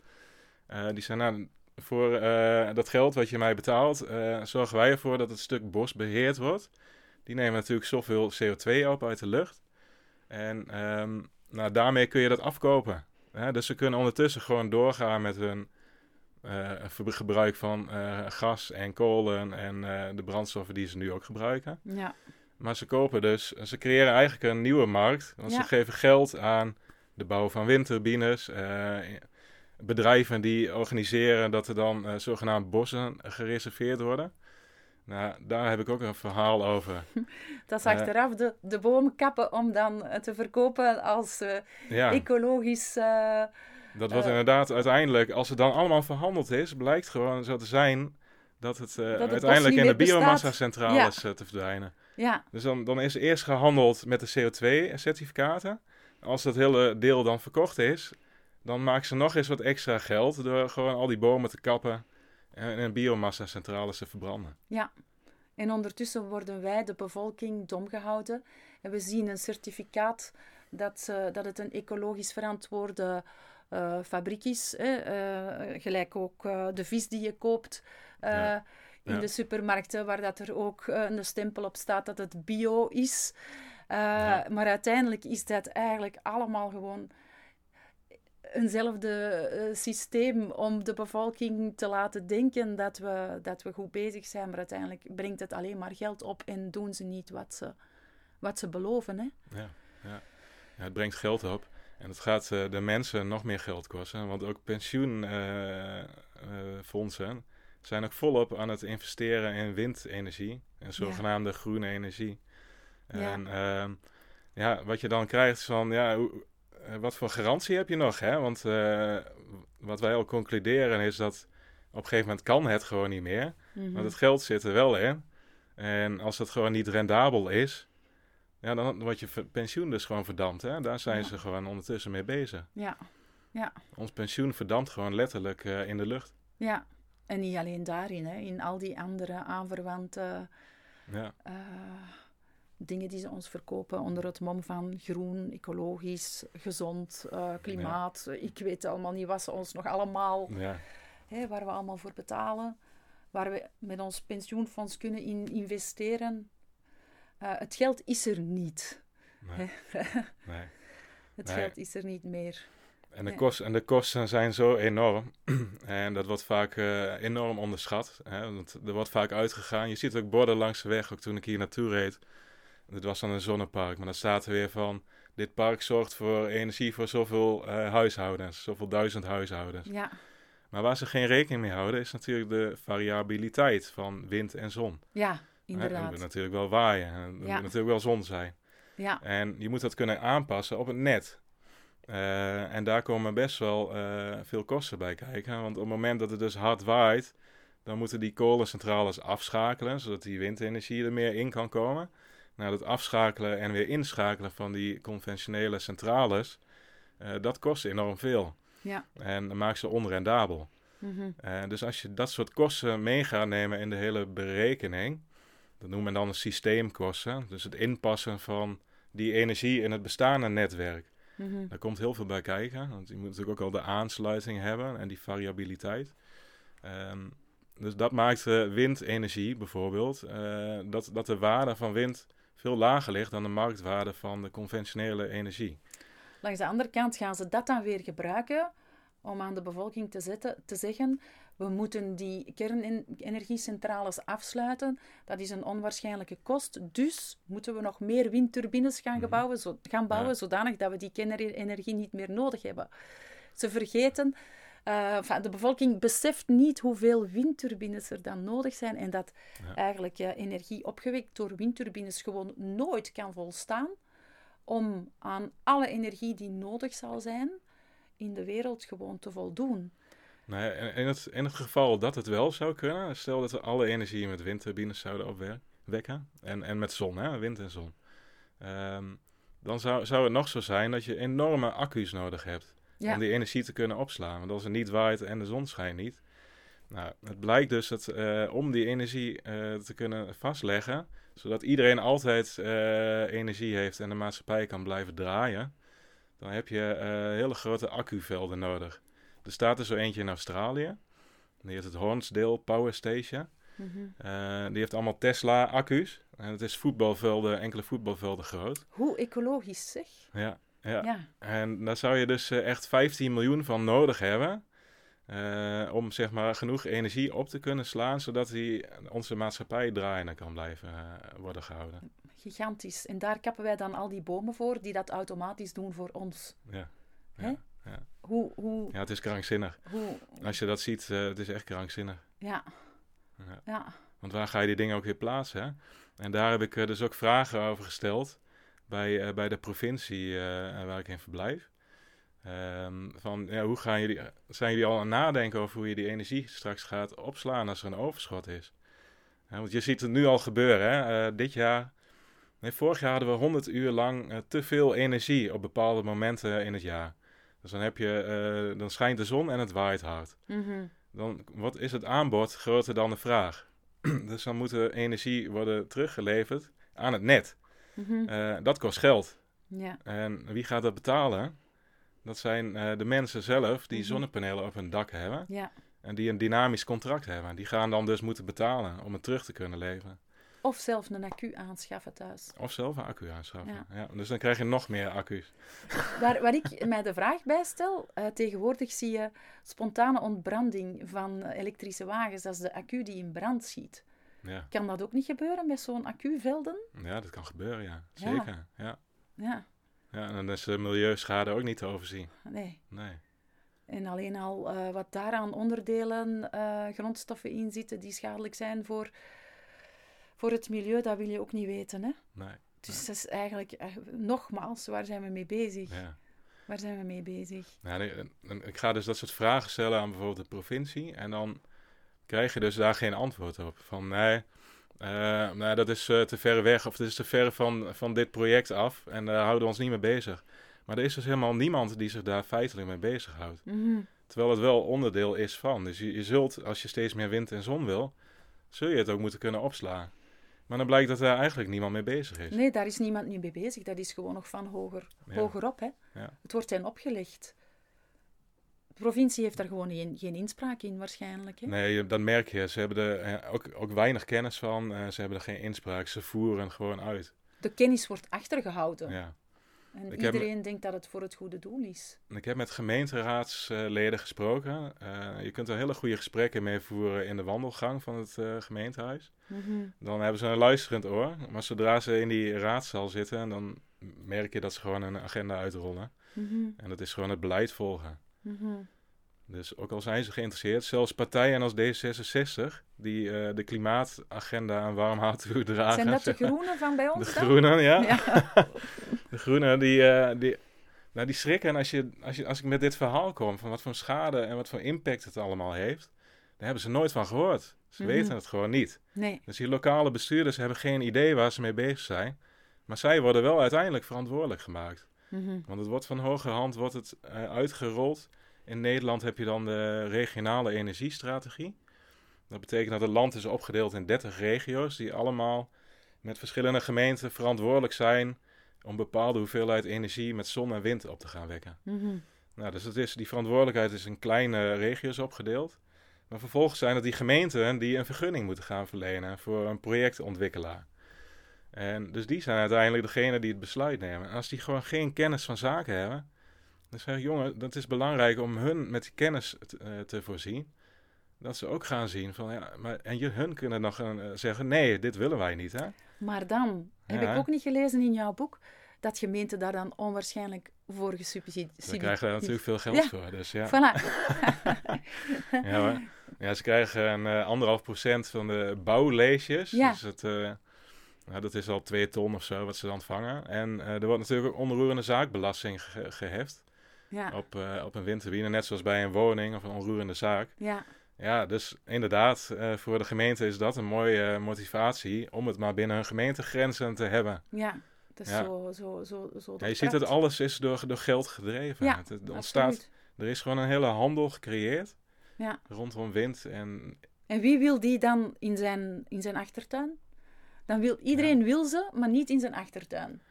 Eh, die zijn nou, voor eh, dat geld wat je mij betaalt, zorgen wij ervoor dat het stuk bos beheerd wordt. Die nemen natuurlijk zoveel CO2 op uit de lucht. En ehm, nou, daarmee kun je dat afkopen. Hè? Dus ze kunnen ondertussen gewoon doorgaan met hun gebruik van eh, gas en kolen en eh, de brandstoffen die ze nu ook gebruiken. Ja. Maar ze kopen dus, ze creëren eigenlijk een nieuwe markt. Want Ja. ze geven geld aan de bouw van windturbines. eh, bedrijven die organiseren dat er dan eh, zogenaamd bossen gereserveerd worden. Nou, daar heb ik ook een verhaal over. Dat is Eh. achteraf de, de boom kappen om dan eh, te verkopen als eh, Ja, ecologisch... dat wordt eh. inderdaad uiteindelijk, als het dan allemaal verhandeld is, blijkt gewoon zo te zijn dat het eh, het uiteindelijk in de biomassa-centrales eh, te verdwijnen. ja, Dus dan, dan is eerst gehandeld met de CO2-certificaten. Als dat hele deel dan verkocht is, dan maken ze nog eens wat extra geld door gewoon al die bomen te kappen en in biomassa-centrales te verbranden. ja. En ondertussen worden wij, de bevolking, dom gehouden En we zien een certificaat dat, uh, dat het een ecologisch verantwoorde uh, fabriek is. Hè? Uh, gelijk ook de vis die je koopt ja. in de supermarkten, waar dat er ook een stempel op staat dat het bio is. Ja. Maar uiteindelijk is dat eigenlijk allemaal gewoon eenzelfde uh, systeem om de bevolking te laten denken dat we, dat we goed bezig zijn, maar uiteindelijk brengt het alleen maar geld op en doen ze niet wat ze, wat ze beloven. Hè? Ja, ja. ja het brengt geld op en het gaat uh, de mensen nog meer geld kosten, want ook pensioenfondsen uh, zijn ook volop aan het investeren in windenergie en zogenaamde ja. groene energie. En ja. Ehm, ja, wat je dan krijgt is van, ja, hoe, eh, wat voor garantie heb je nog? Hè? Want uh, wat wij al concluderen is dat op een gegeven moment kan het gewoon niet meer. Mm Want het geld zit er wel in. En als het gewoon niet rendabel is, ja, dan wordt je pensioen dus gewoon verdampt. Hè? Daar zijn ze gewoon ondertussen mee bezig. Ja. ja. Ons pensioen verdampt gewoon letterlijk uh, in de lucht. Ja, en niet alleen daarin, hè? in al die andere aanverwante... Ja dingen die ze ons verkopen onder het mom van groen, ecologisch, gezond, uh, klimaat. Ik weet allemaal niet wat ze ons nog allemaal, ja. hè, waar we allemaal voor betalen, waar we met ons pensioenfonds kunnen in investeren. Uh, het geld is er niet. Nee. nee. Het nee. geld is er niet meer. En de, kost, en de kosten zijn zo enorm. en dat wordt vaak uh, enorm onderschat. Hè? Want er wordt vaak uitgegaan. Je ziet ook borden langs de weg, ook toen ik hier naartoe reed dit was dan een zonnepark, maar dan staat er weer van... Dit park zorgt voor energie voor zoveel uh, huishoudens, zoveel duizend huishoudens. Ja. Maar waar ze geen rekening mee houden, is natuurlijk de variabiliteit van wind en zon. Ja, inderdaad. Er moet natuurlijk wel waaien, en er moet natuurlijk wel zon zijn. Ja. En je moet dat kunnen aanpassen op het net. Uh, en daar komen best wel uh, veel kosten bij kijken. Want op het moment dat het dus hard waait, dan moeten die kolencentrales afschakelen, zodat die windenergie er meer in kan komen naar het afschakelen en weer inschakelen van die conventionele centrales, uh, dat kost enorm veel. Ja. En dat maakt ze onrendabel. Mm -hmm. dus als je dat soort kosten mee gaat nemen in de hele berekening, dat noemen we dan een systeemkosten. Dus het inpassen van die energie in het bestaande netwerk. Mm -hmm. Daar komt heel veel bij kijken. Want je moet natuurlijk ook al de aansluiting hebben en die variabiliteit. Um, dus dat maakt uh, windenergie bijvoorbeeld, uh, dat, dat de waarde van wind veel lager ligt dan de marktwaarde van de conventionele energie. Langs de andere kant gaan ze dat dan weer gebruiken om aan de bevolking te, zetten, te zeggen: we moeten die kernenergiecentrales afsluiten. Dat is een onwaarschijnlijke kost. Dus moeten we nog meer windturbines gaan, mhm. gebouwen, zo, gaan bouwen, zodanig dat we die kernenergie niet meer nodig hebben. Ze vergeten uh, de bevolking beseft niet hoeveel windturbines er dan nodig zijn en dat eigenlijk uh, energie opgewekt door windturbines gewoon nooit kan volstaan om aan alle energie die nodig zal zijn in de wereld gewoon te voldoen. In, het, in het geval dat het wel zou kunnen, stel dat we alle energie met windturbines zouden opwekken en, en met zon, hè, wind en zon. Um, dan zou, zou het nog zo zijn dat je enorme accu's nodig hebt. Om die energie te kunnen opslaan. Want als het niet waait en de zon schijnt niet. Nou, het blijkt dus dat uh, om die energie uh, te kunnen vastleggen, zodat iedereen altijd uh, energie heeft en de maatschappij kan blijven draaien, dan heb je hele grote accuvelden nodig. Er staat er zo eentje in Australië. Die heeft het Hornsdale Power Station. Mm -hmm. die heeft allemaal Tesla-accu's. En het is voetbalvelden, enkele voetbalvelden groot. Hoe ecologisch zeg. Ja, ja. En daar zou je dus uh, echt 15 miljoen van nodig hebben. Uh, om zeg maar genoeg energie op te kunnen slaan, zodat die, onze maatschappij draaiende kan blijven uh, worden gehouden. Gigantisch. En daar kappen wij dan al die bomen voor die dat automatisch doen voor ons. Ja. ja, ja. Hoe, hoe... ja het is krankzinnig. Hoe... Als je dat ziet, het is echt krankzinnig. Ja. ja. ja. Want waar ga je die dingen ook weer plaatsen? Hè? En daar heb ik dus ook vragen over gesteld bij, uh, bij de provincie uh, waar ik in verblijf. Um, van ja, hoe gaan jullie, zijn jullie al aan het nadenken over hoe je die energie straks gaat opslaan als er een overschot is? Ja, want je ziet het nu al gebeuren. Hè? Uh, dit jaar, nee, vorig jaar hadden we 100 uur lang te veel energie op bepaalde momenten in het jaar. Dus dan, heb je, dan schijnt de zon en het waait hard. Mm -hmm. Dan wat is het aanbod groter dan de vraag. dus dan moet de energie worden teruggeleverd aan het net. Mhm. Eh, dat kost geld. Ja. En wie gaat dat betalen? Dat zijn eh, de mensen zelf die Mhm. zonnepanelen op hun dak hebben. ja. En die een dynamisch contract hebben. Die gaan dan dus moeten betalen om het terug te kunnen leveren. Of zelf een accu aanschaffen thuis. Of zelf een accu aanschaffen. Ja. Ja. dus dan krijg je nog meer accu's. Waar, waar ik mij de vraag bij stel, eh, tegenwoordig zie je spontane ontbranding van eh, elektrische wagens. Dat is de accu die in brand schiet. Ja. Kan dat ook niet gebeuren met zo'n accuvelden? ja, dat kan gebeuren, ja. Zeker. Ja. Ja, Ja, en dan is de milieuschade ook niet te overzien. nee. Nee. En alleen al eh, wat daaraan onderdelen, eh, grondstoffen in zitten die schadelijk zijn voor, voor het milieu, dat wil je ook niet weten. Hè? Nee. Dus dat is eigenlijk, nogmaals, waar zijn we mee bezig? Ja. Waar zijn we mee bezig? En ik ga dus dat soort vragen stellen aan bijvoorbeeld de provincie. En dan krijg je dus daar geen antwoord op. Van nee, eh, nee dat is eh, te ver weg. Of het is te ver van, van dit project af. En daar houden we ons niet mee bezig. Maar er is dus helemaal niemand die zich daar feitelijk mee bezighoudt. Mhm. Terwijl het wel onderdeel is van. Dus je, je zult, als je steeds meer wind en zon wil, zul je het ook moeten kunnen opslaan. Maar dan blijkt dat daar eigenlijk niemand mee bezig is. Nee, daar is niemand nu mee bezig. Dat is gewoon nog van hoger, Ja. hogerop. Hè? Ja. Het wordt hen opgelegd. De provincie heeft daar gewoon geen, geen inspraak in, waarschijnlijk. Hè? Nee, dat merk je. Ze hebben er eh, ook, ook weinig kennis van. Eh, ze hebben er geen inspraak. Ze voeren gewoon uit. De kennis wordt achtergehouden. Ja. En Ik heb- iedereen denkt dat het voor het goede doel is. Ik heb met gemeenteraadsleden gesproken. Eh, je kunt er hele goede gesprekken mee voeren in de wandelgang van het eh, gemeentehuis. Mhm. Dan hebben ze een luisterend oor. Maar zodra ze in die raadzaal zitten, dan merk je dat ze gewoon een agenda uitrollen. Mhm. En dat is gewoon het beleid volgen. Mhm. Dus ook al zijn ze geïnteresseerd, zelfs partijen als D66, die eh, de klimaatagenda aan warm toedragen. Zijn dat de groenen van bij De ons dan? groenen, ja. Ja. De groenen, die, eh, die, nou, die schrikken als, je, als, je, als ik met dit verhaal kom, van wat voor schade en wat voor impact het allemaal heeft. Daar hebben ze nooit van gehoord. Ze Mhm. weten het gewoon niet. Nee. Dus die lokale bestuurders hebben geen idee waar ze mee bezig zijn. Maar zij worden wel uiteindelijk verantwoordelijk gemaakt. Mhm. Want het wordt van hogerhand wordt het, eh, uitgerold. In Nederland heb je dan de regionale energiestrategie. Dat betekent dat het land is opgedeeld in 30 regio's die allemaal met verschillende gemeenten verantwoordelijk zijn om bepaalde hoeveelheid energie met zon en wind op te gaan wekken. Mhm. Nou, dus het is, die verantwoordelijkheid is in kleine regio's opgedeeld. Maar vervolgens zijn het die gemeenten die een vergunning moeten gaan verlenen voor een projectontwikkelaar. En dus die zijn uiteindelijk degene die het besluit nemen. En als die gewoon geen kennis van zaken hebben, dan zeg ik, jongen, dat is belangrijk om hun met die kennis te, eh, te voorzien. Dat ze ook gaan zien van, ja, maar, en je, hun kunnen nog een, eh, zeggen, nee, dit willen wij niet, hè? Maar dan heb Ja. ik ook niet gelezen in jouw boek dat gemeenten daar dan onwaarschijnlijk voor gesubsidieerd Ze krijgen daar natuurlijk veel geld Ja. voor, dus ja. Voilà. Ja, hoor. ja, ze krijgen een eh, anderhalf procent van de bouwleesjes. Ja. Dus het, nou, dat is al twee ton of zo wat ze dan ontvangen. En er wordt natuurlijk ook onroerende zaakbelasting ge- geheft ja. op, eh, op een windturbine. Net zoals bij een woning of een onroerende zaak. ja. Ja, dus inderdaad, eh, voor de gemeente is dat een mooie eh, motivatie om het maar binnen hun gemeentegrenzen te hebben. Ja. Dat is Ja. zo, zo, zo, zo Ja, je ziet dat alles is door, door geld gedreven. Ja, het, het ontstaat, er is gewoon een hele handel gecreëerd Ja. rondom wind en En wie wil die dan in zijn, in zijn achtertuin? Dan wil, iedereen wil ze, maar niet in zijn achtertuin.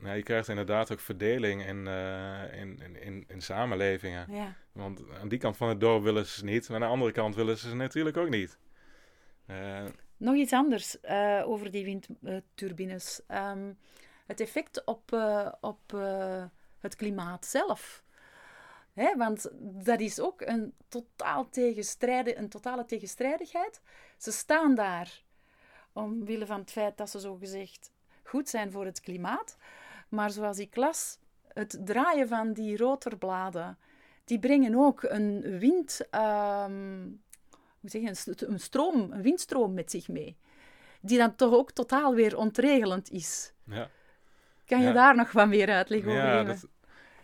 Nou, je krijgt inderdaad ook verdeling in, eh, in, in, in, in samenlevingen. Ja. Want aan die kant van het dorp willen ze niet, maar aan de andere kant willen ze ze natuurlijk ook niet. Eh, Nog iets anders eh, over die windturbines. Ehm, het effect op, op het klimaat zelf. Hè, want dat is ook een, totaal tegenstrijde, een totale tegenstrijdigheid. Ze staan daar omwille van het feit dat ze zogezegd goed zijn voor het klimaat. Maar zoals ik las, het draaien van die rotorbladen, die brengen ook een wind... ehm, hoe zeg je, een, st- een stroom, een windstroom met zich mee. Die dan toch ook totaal weer ontregelend is. ja, Kan je Ja. daar nog wat meer uitleg over ja geven? dat,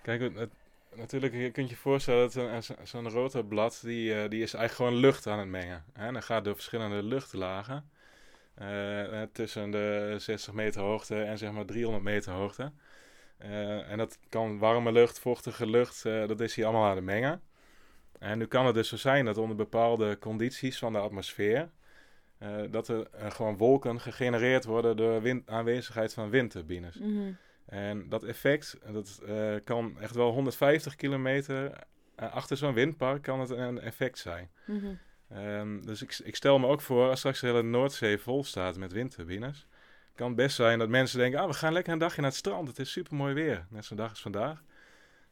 kijk, het, natuurlijk je kunt je voorstellen dat zo'n rotorblad, die, eh, die is eigenlijk gewoon lucht aan het mengen. Hè? En dan gaat door verschillende luchtlagen, eh, tussen de 60 meter hoogte en zeg maar 300 meter hoogte. Eh, en dat kan warme lucht, vochtige lucht, eh, dat is hier allemaal aan het mengen. En nu kan het dus zo zijn dat onder bepaalde condities van de atmosfeer dat er gewoon wolken gegenereerd worden door wind, aanwezigheid van windturbines. Mhm. En dat effect, dat kan echt wel 150 kilometer achter zo'n windpark kan het een effect zijn. Mhm. Ehm, dus ik, ik, stel me ook voor, als straks de hele Noordzee vol staat met windturbines, kan het best zijn dat mensen denken, ah, we gaan lekker een dagje naar het strand, het is super mooi weer, net zo'n dag als vandaag.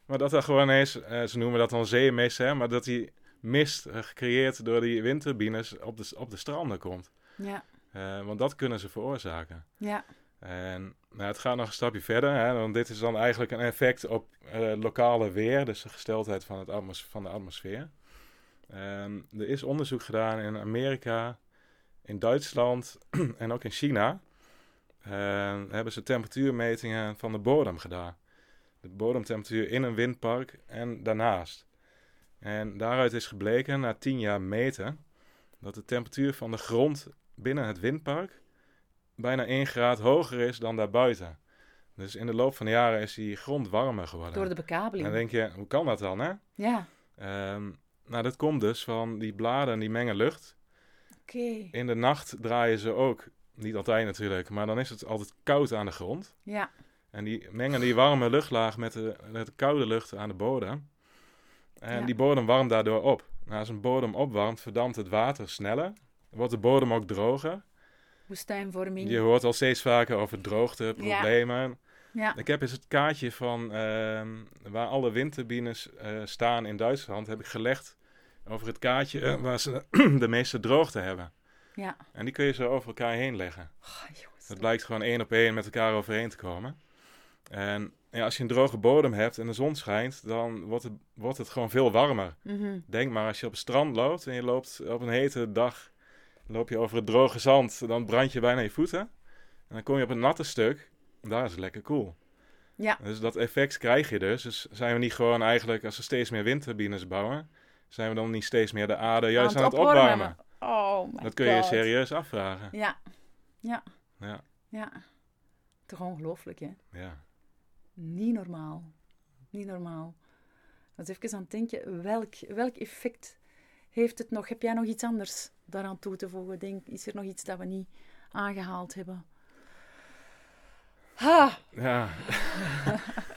Maar dat er gewoon eens, eh, ze noemen dat dan zeemist, hè, maar dat die mist uh, gecreëerd door die windturbines op de, op de stranden komt. Ja. Uh, want dat kunnen ze veroorzaken. Ja. En nou, het gaat nog een stapje verder, hè, want dit is dan eigenlijk een effect op lokale weer, dus de gesteldheid van, het atmos van de atmosfeer. Ehm, er is onderzoek gedaan in Amerika, in Duitsland en ook in China. Uh, hebben ze temperatuurmetingen van de bodem gedaan. De bodemtemperatuur in een windpark en daarnaast. En daaruit is gebleken, na tien jaar meten, dat de temperatuur van de grond binnen het windpark bijna 1 graad hoger is dan daarbuiten. Dus in de loop van de jaren is die grond warmer geworden. Door de bekabeling. En dan denk je, hoe kan dat dan, hè? Ja. Um, nou, dat komt dus van die bladen die mengen lucht. Oké. In de nacht draaien ze ook, niet altijd natuurlijk, maar dan is het altijd koud aan de grond. Ja. En die mengen die warme luchtlaag met de, met de koude lucht aan de bodem. En die bodem warmt daardoor op. Nou, als een bodem opwarmt, verdampt het water sneller. Wordt de bodem ook droger. Woestijnvorming. Je hoort al steeds vaker over droogteproblemen. Ja. Ja. Ik heb eens het kaartje van uh, waar alle windturbines uh, staan in Duitsland, heb ik gelegd over het kaartje uh, waar ze de meeste droogte hebben. Ja. En die kun je zo over elkaar heen leggen. Oh, jongens. Het blijkt gewoon één op één met elkaar overheen te komen. En ja, als je een droge bodem hebt en de zon schijnt, dan wordt het, wordt het gewoon veel warmer. Mm -hmm. Denk maar, als je op het strand loopt en je loopt op een hete dag, loop je over het droge zand, dan brand je bijna je voeten. En dan kom je op een natte stuk daar is het lekker cool. Ja. Dus dat effect krijg je dus. Dus zijn we niet gewoon eigenlijk, als we steeds meer windturbines bouwen, zijn we dan niet steeds meer de aarde juist aan het, aan het opwarmen? Oh my Dat kun je je serieus afvragen. Ja. Ja. Ja. Ja. Toch ongelooflijk, hè? Ja. Niet normaal. Niet normaal. Dus even aan het denken, welk, welk effect heeft het nog? Heb jij nog iets anders daaraan toe te voegen? Denk, is er nog iets dat we niet aangehaald hebben? Ha. Ja.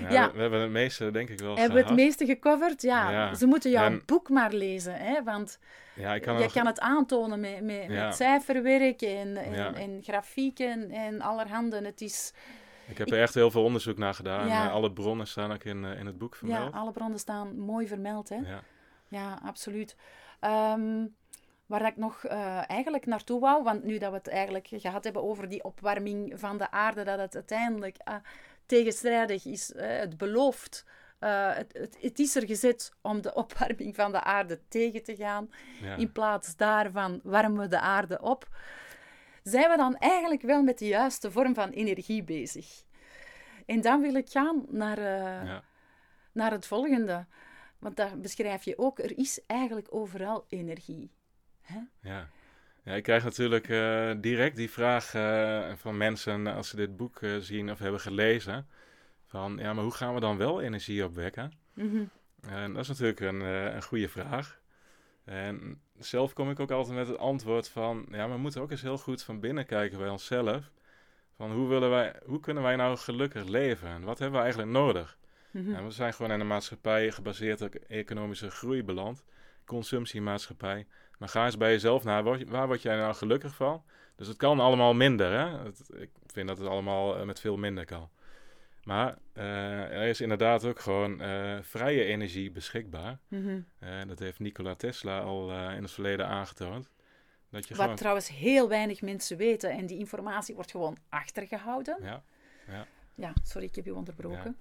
ja, Ja. We, we hebben het meeste, denk ik wel Hebben we het meeste gecoverd? Ja. Ja. Ze moeten jouw En- boek maar lezen, hè? want Ja, ik kan je nog- kan het aantonen met, met, Ja. met cijferwerk en, en, Ja. en grafieken en allerhande. Het is, Ik heb er echt heel veel onderzoek naar gedaan. Ja. Eh, alle bronnen staan ook in, eh, in het boek ja, vermeld. alle bronnen staan mooi vermeld. Hè? Ja. Ja, absoluut. Ehm, waar dat ik nog eh, eigenlijk naartoe wou, want nu dat we het eigenlijk gehad hebben over die opwarming van de aarde, dat het uiteindelijk tegenstrijdig is. eh, het belooft, eh, het, het, het is er gezet om de opwarming van de aarde tegen te gaan. Ja. In plaats daarvan warmen we de aarde op. Zijn we dan eigenlijk wel met de juiste vorm van energie bezig? En dan wil ik gaan naar, eh, Ja. naar het volgende. Want daar beschrijf je ook, er is eigenlijk overal energie. Ja. Ja, ik krijg natuurlijk eh, direct die vraag eh, van mensen als ze dit boek eh, zien of hebben gelezen. Van, ja, maar hoe gaan we dan wel energie opwekken? Mhm. En dat is natuurlijk een, een goede vraag. En zelf kom ik ook altijd met het antwoord van, ja, we moeten ook eens heel goed van binnen kijken bij onszelf. Van hoe, willen wij, hoe kunnen wij nou gelukkig leven? En wat hebben we eigenlijk nodig? Mhm. En we zijn gewoon in een maatschappij gebaseerd op economische groei beland. Consumptiemaatschappij. Maar ga eens bij jezelf naar, waar, word jij nou gelukkig van? Dus het kan allemaal minder, hè? Het- ik vind dat het allemaal eh, met veel minder kan. Maar eh, er is inderdaad ook gewoon eh, vrije energie beschikbaar. Mhm. Dat heeft Nikola Tesla al in het verleden aangetoond. Dat je Wat gewoon... trouwens heel weinig mensen weten en die informatie wordt gewoon achtergehouden. Ja, Ja, sorry, ik heb je onderbroken.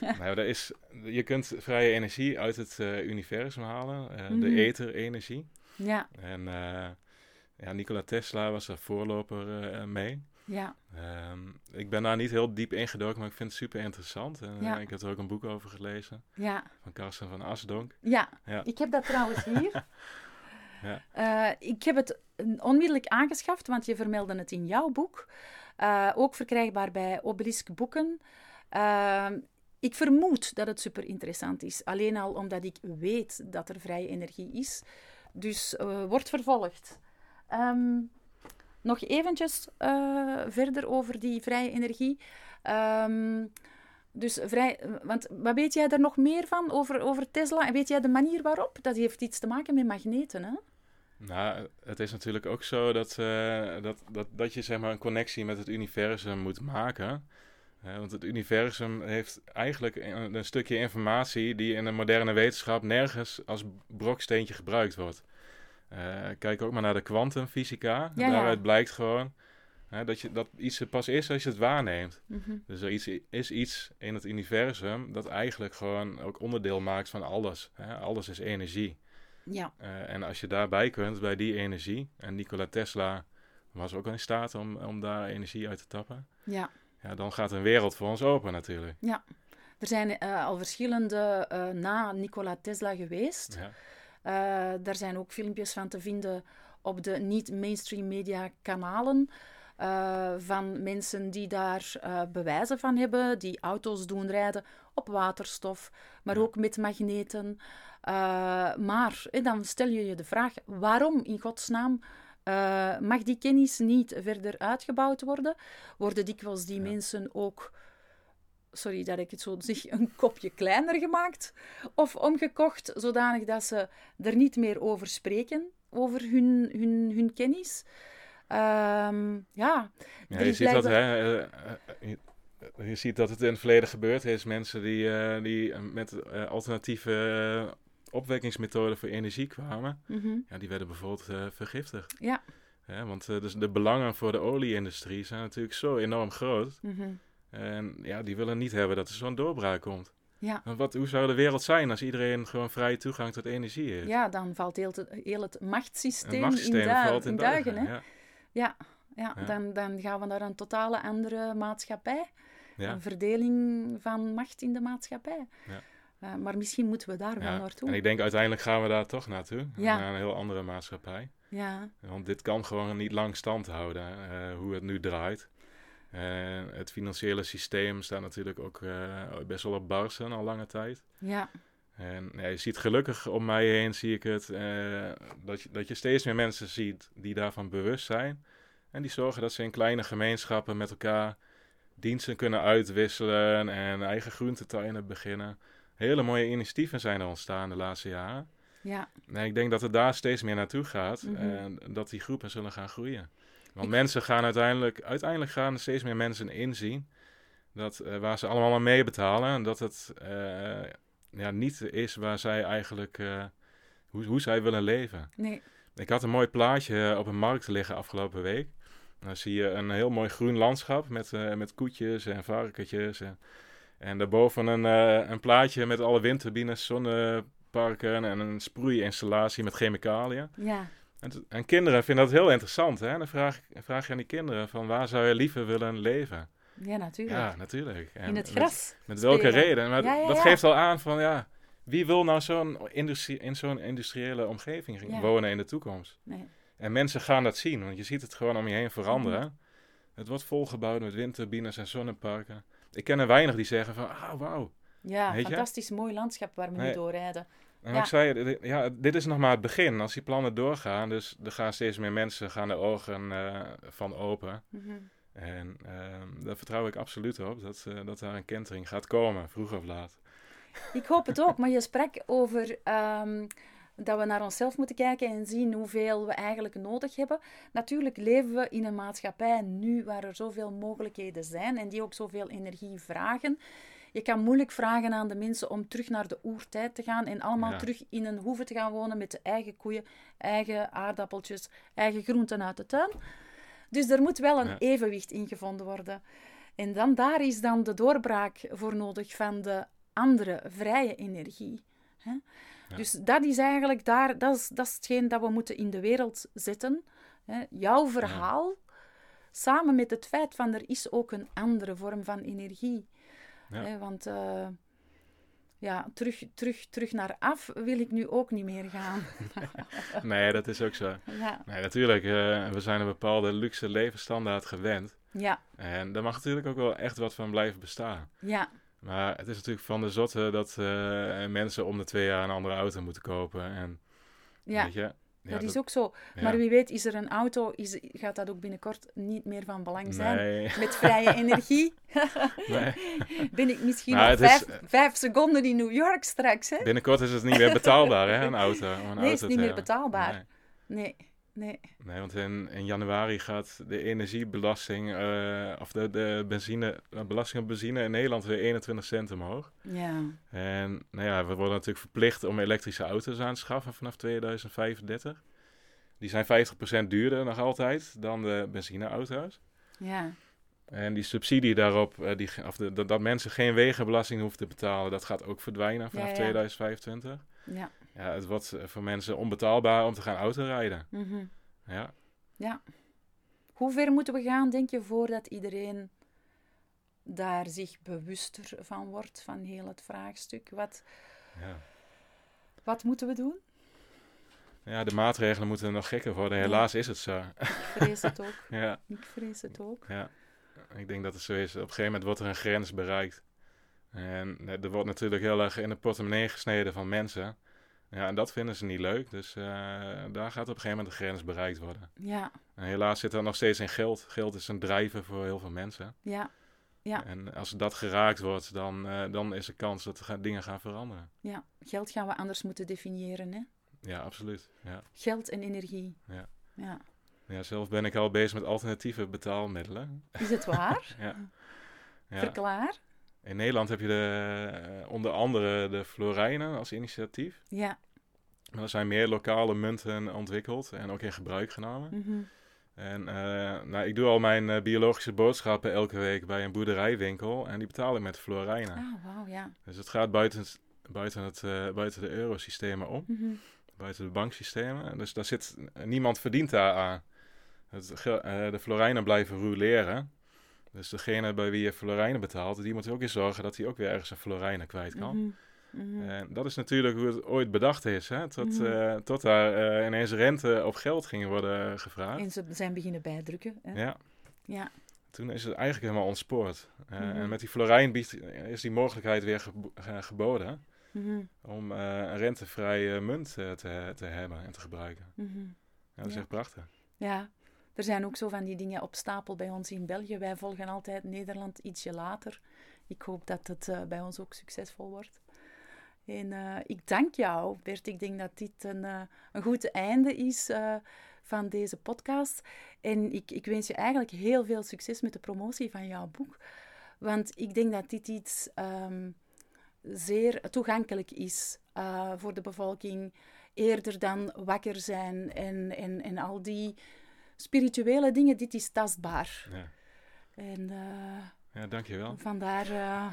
nou, er is, je kunt vrije energie uit het universum halen. eh, Mhm. De ether-energie. Ja, En eh, ja, Nikola Tesla was er voorloper eh, mee. ja, Ehm, ik ben daar niet heel diep ingedoken, maar ik vind het super interessant. En, eh, Ja. ik heb er ook een boek over gelezen ja, van Karsten van Asdonk. ja. Ja. Ik heb dat trouwens hier. Ja. Ik heb het onmiddellijk aangeschaft, want je vermeldde het in jouw boek. Ook verkrijgbaar bij Obelisk Boeken. Eh, ik vermoed dat het super interessant is. Alleen al omdat ik weet dat er vrije energie is. Dus eh, wordt vervolgd. Ehm, nog eventjes uh, verder over die vrije energie. Um, dus vrij, want wat weet jij er nog meer van over, over Tesla? En weet jij de manier waarop? Dat heeft iets te maken met magneten, hè? Nou, het is natuurlijk ook zo dat, uh, dat, dat, dat je zeg maar, een connectie met het universum moet maken. Want het universum heeft eigenlijk een, een, stukje informatie die in de moderne wetenschap nergens als broksteentje gebruikt wordt. Uh, kijk ook maar naar de kwantumfysica. Ja, Daaruit ja. blijkt gewoon dat, je, dat iets er pas is als je het waarneemt. Mhm. Dus er iets, is iets in het universum dat eigenlijk gewoon ook onderdeel maakt van alles. Hè? Alles is energie. Ja. Uh, en als je daarbij kunt, bij die energie, en Nikola Tesla was ook in staat om, om daar energie uit te tappen. Ja. Ja, dan gaat een wereld voor ons open natuurlijk. Ja. Er zijn uh, al verschillende uh, na Nikola Tesla geweest. Ja. daar zijn ook filmpjes van te vinden op de niet-mainstream media kanalen. Van mensen die daar bewijzen van hebben, die auto's doen rijden op waterstof, maar ook met magneten. Maar dan stel je je de vraag: waarom in godsnaam mag die kennis niet verder uitgebouwd worden? Worden dikwijls die mensen ook sorry dat ik het zo zeg, een kopje kleiner gemaakt of omgekocht, zodanig dat ze er niet meer over spreken, over hun, hun, hun kennis. Um, ja, ja je, ziet dat, hè, uh, je, je, ziet dat het in het verleden gebeurd is. Mensen die, uh, die met alternatieve opwekkingsmethoden voor energie kwamen, mm -hmm. ja, die werden bijvoorbeeld vergiftigd. Ja. ja want dus de belangen voor de olieindustrie zijn natuurlijk zo enorm groot. Mm -hmm. En ja, die willen niet hebben dat er zo'n doorbraak komt. Ja. Wat, hoe zou de wereld zijn als iedereen gewoon vrije toegang tot energie heeft? Ja, dan valt heel het, heel het machtssysteem, machtssysteem in, du valt in duigen. hè? Ja. Ja, ja, Dan, dan gaan we naar een totale andere maatschappij. Een verdeling van macht in de maatschappij. Ja. Uh, maar misschien moeten we daar wel naartoe. En ik denk uiteindelijk gaan we daar toch naartoe. Naar een heel andere maatschappij. Ja. Want dit kan gewoon niet lang stand houden, uh, hoe het nu draait. Uh, het financiële systeem staat natuurlijk ook best wel op barsen al lange tijd. Ja. En ja, je ziet gelukkig om mij heen, zie ik het, dat, je, dat je steeds meer mensen ziet die daarvan bewust zijn. En die zorgen dat ze in kleine gemeenschappen met elkaar diensten kunnen uitwisselen en eigen groentetuinen beginnen. Hele mooie initiatieven zijn er ontstaan de laatste jaren. Ja. En ik denk dat het daar steeds meer naartoe gaat mhm. en dat die groepen zullen gaan groeien. Want mensen gaan uiteindelijk, uiteindelijk gaan steeds meer mensen inzien dat uh, waar ze allemaal aan meebetalen en dat het uh, ja, niet is waar zij eigenlijk, uh, hoe, hoe zij willen leven. Nee. Ik had een mooi plaatje eh, op een markt liggen afgelopen week. Dan zie je een heel mooi groen landschap met, met koetjes en varkentjes. En, en daarboven een, uh, een plaatje met alle windturbines, zonneparken en een sproeiinstallatie met chemicaliën. Ja. En, en, kinderen vinden dat heel interessant. Hè? dan vraag, vraag je aan die kinderen van waar zou je liever willen leven? Ja, natuurlijk. Ja, natuurlijk. En in het gras. Met, welke reden? Maar dat geeft al aan van ja, wie wil nou zo'n industrie, in zo'n industriële omgeving wonen in de toekomst? Nee. En mensen gaan dat zien, want je ziet het gewoon om je heen veranderen. Het wordt volgebouwd met windturbines en zonneparken. Ik ken er weinig die zeggen van, ah, wauw. Ja, fantastisch mooi landschap waar we nu doorrijden. En ja. ik zei, ja, dit is nog maar het begin. Als die plannen doorgaan, dus er gaan steeds meer mensen gaan de ogen uh, van open. Mm en uh, daar vertrouw ik absoluut op dat, uh, dat daar een kentering gaat komen, vroeg of laat. Ik hoop het ook, maar je sprak over um, dat we naar onszelf moeten kijken en zien hoeveel we eigenlijk nodig hebben. Natuurlijk leven we in een maatschappij nu waar er zoveel mogelijkheden zijn en die ook zoveel energie vragen. Je kan moeilijk vragen aan de mensen om terug naar de oertijd te gaan en allemaal terug in een hoeve te gaan wonen met de eigen koeien, eigen aardappeltjes, eigen groenten uit de tuin. Dus er moet wel een evenwicht in gevonden worden. En dan daar is dan de doorbraak voor nodig van de andere vrije energie. Hè? Dus dat is eigenlijk daar, dat is, dat is hetgeen dat we moeten in de wereld zetten. Hè? Jouw verhaal, samen met het feit van er is ook een andere vorm van energie. Hè? Want uh, ja, terug, terug, terug naar af wil ik nu ook niet meer gaan. nee, dat is ook zo. Ja. Nee, natuurlijk, uh, we zijn een bepaalde luxe levensstandaard gewend. Ja. En daar mag natuurlijk ook wel echt wat van blijven bestaan. Ja. Maar het is natuurlijk van de zotte dat uh, mensen om de twee jaar een andere auto moeten kopen. En, ja. Weet je, dat, is ook zo. Maar wie weet, is er een auto, is, gaat dat ook binnenkort niet meer van belang zijn? Nee. Met vrije energie? Nee. Ben ik misschien Nou, nog het is- vijf, vijf seconden in New York straks, hè? Binnenkort is het niet meer betaalbaar, hè, een auto. een Nee, auto is te niet meer betaalbaar. Nee. Nee, nee. Nee, want in, in januari gaat de energiebelasting, eh, of de, de benzine, de belasting op benzine in Nederland weer 21 cent omhoog. Ja, En nou ja, we worden natuurlijk verplicht om elektrische auto's aan te schaffen vanaf 2035. Die zijn 50% duurder nog altijd dan de benzineauto's. ja, En die subsidie daarop, eh, die, of de, dat, dat mensen geen wegenbelasting hoeven te betalen, dat gaat ook verdwijnen vanaf Ja, ja. 2025. ja. Ja, het wordt eh, voor mensen onbetaalbaar om te gaan autorijden. mhm. Ja. Hoe ver moeten we gaan, denk je, voordat iedereen daar zich bewuster van wordt, van heel het vraagstuk? Wat, Ja. wat moeten we doen? ja, de maatregelen moeten nog gekker worden. Ja. Helaas is het zo. Ik vrees het ook. ja, Ik vrees het ook. ja, ik denk dat het zo is. Op een gegeven moment wordt er een grens bereikt. En eh, er wordt natuurlijk heel erg in de portemonnee gesneden van mensen. Ja, en dat vinden ze niet leuk. Dus eh, daar gaat op een gegeven moment de grens bereikt worden. Ja, En helaas zit er nog steeds in geld. Geld is een drijver voor heel veel mensen. ja, Ja. En als dat geraakt wordt, dan, eh, dan is er kans dat ga- dingen gaan veranderen. ja. Geld gaan we anders moeten definiëren, hè? Ja, absoluut. Ja. Geld en energie. Ja. ja. Ja, zelf ben ik al bezig met alternatieve betaalmiddelen. Is het waar? Ja. Ja. Verklaar. In Nederland heb je de, eh, onder andere de Florijnen als initiatief. Ja. Er zijn meer lokale munten ontwikkeld en ook in gebruik genomen. Mhm. En eh, nou, ik doe al mijn eh, biologische boodschappen elke week bij een boerderijwinkel. En die betaal ik met Florijnen. Ah, wauw, ja. Dus het gaat buiten, buiten, het, eh, buiten de eurosystemen om. Mhm. buiten de banksystemen. Dus daar zit, niemand verdient daar aan. Het, de florijnen blijven roleren. Dus degene bij wie je florijnen betaalt, die moet er ook in zorgen dat hij ook weer ergens een florijnen kwijt kan. Mhm. Mhm. En dat is natuurlijk hoe het ooit bedacht is. Hè? Tot, eh, tot daar eh, ineens rente op geld ging worden gevraagd. En ze zijn beginnen bijdrukken. Hè? Ja, Ja. toen is het eigenlijk helemaal ontspoord. Eh, Mhm. En met die florijn is die mogelijkheid weer gebo- eh, geboden om eh, een rentevrije munt eh, te, te hebben en te gebruiken. Ja, dat is Ja. echt prachtig. Ja, er zijn ook zo van die dingen op stapel bij ons in België. Wij volgen altijd Nederland ietsje later. Ik hoop dat het eh, bij ons ook succesvol wordt. En eh, ik dank jou, Bert. Ik denk dat dit een, eh, een goed einde is van deze podcast. En ik, ik wens je eigenlijk heel veel succes met de promotie van jouw boek. Want ik denk dat dit iets ehm, zeer toegankelijk is voor de bevolking. Eerder dan wakker zijn en, en, en al die spirituele dingen. Dit is tastbaar. Ja, En eh, ja dankjewel. vandaar, eh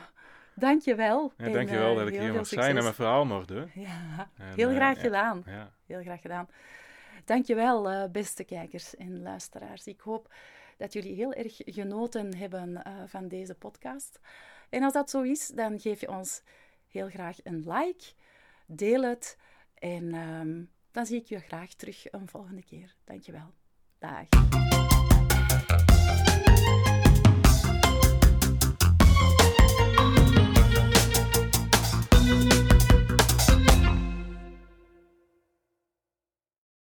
dank je wel. Ja, dankjewel dat ik hier mag zijn en mijn verhaal mocht doen. Ja, En, heel eh, graag gedaan. Ja, Heel graag gedaan. Dankjewel, eh beste kijkers en luisteraars. Ik hoop dat jullie heel erg genoten hebben eh, van deze podcast. En als dat zo is, dan geef je ons heel graag een like, deel het en ehm, dan zie ik je graag terug een volgende keer. Dankjewel. Dag.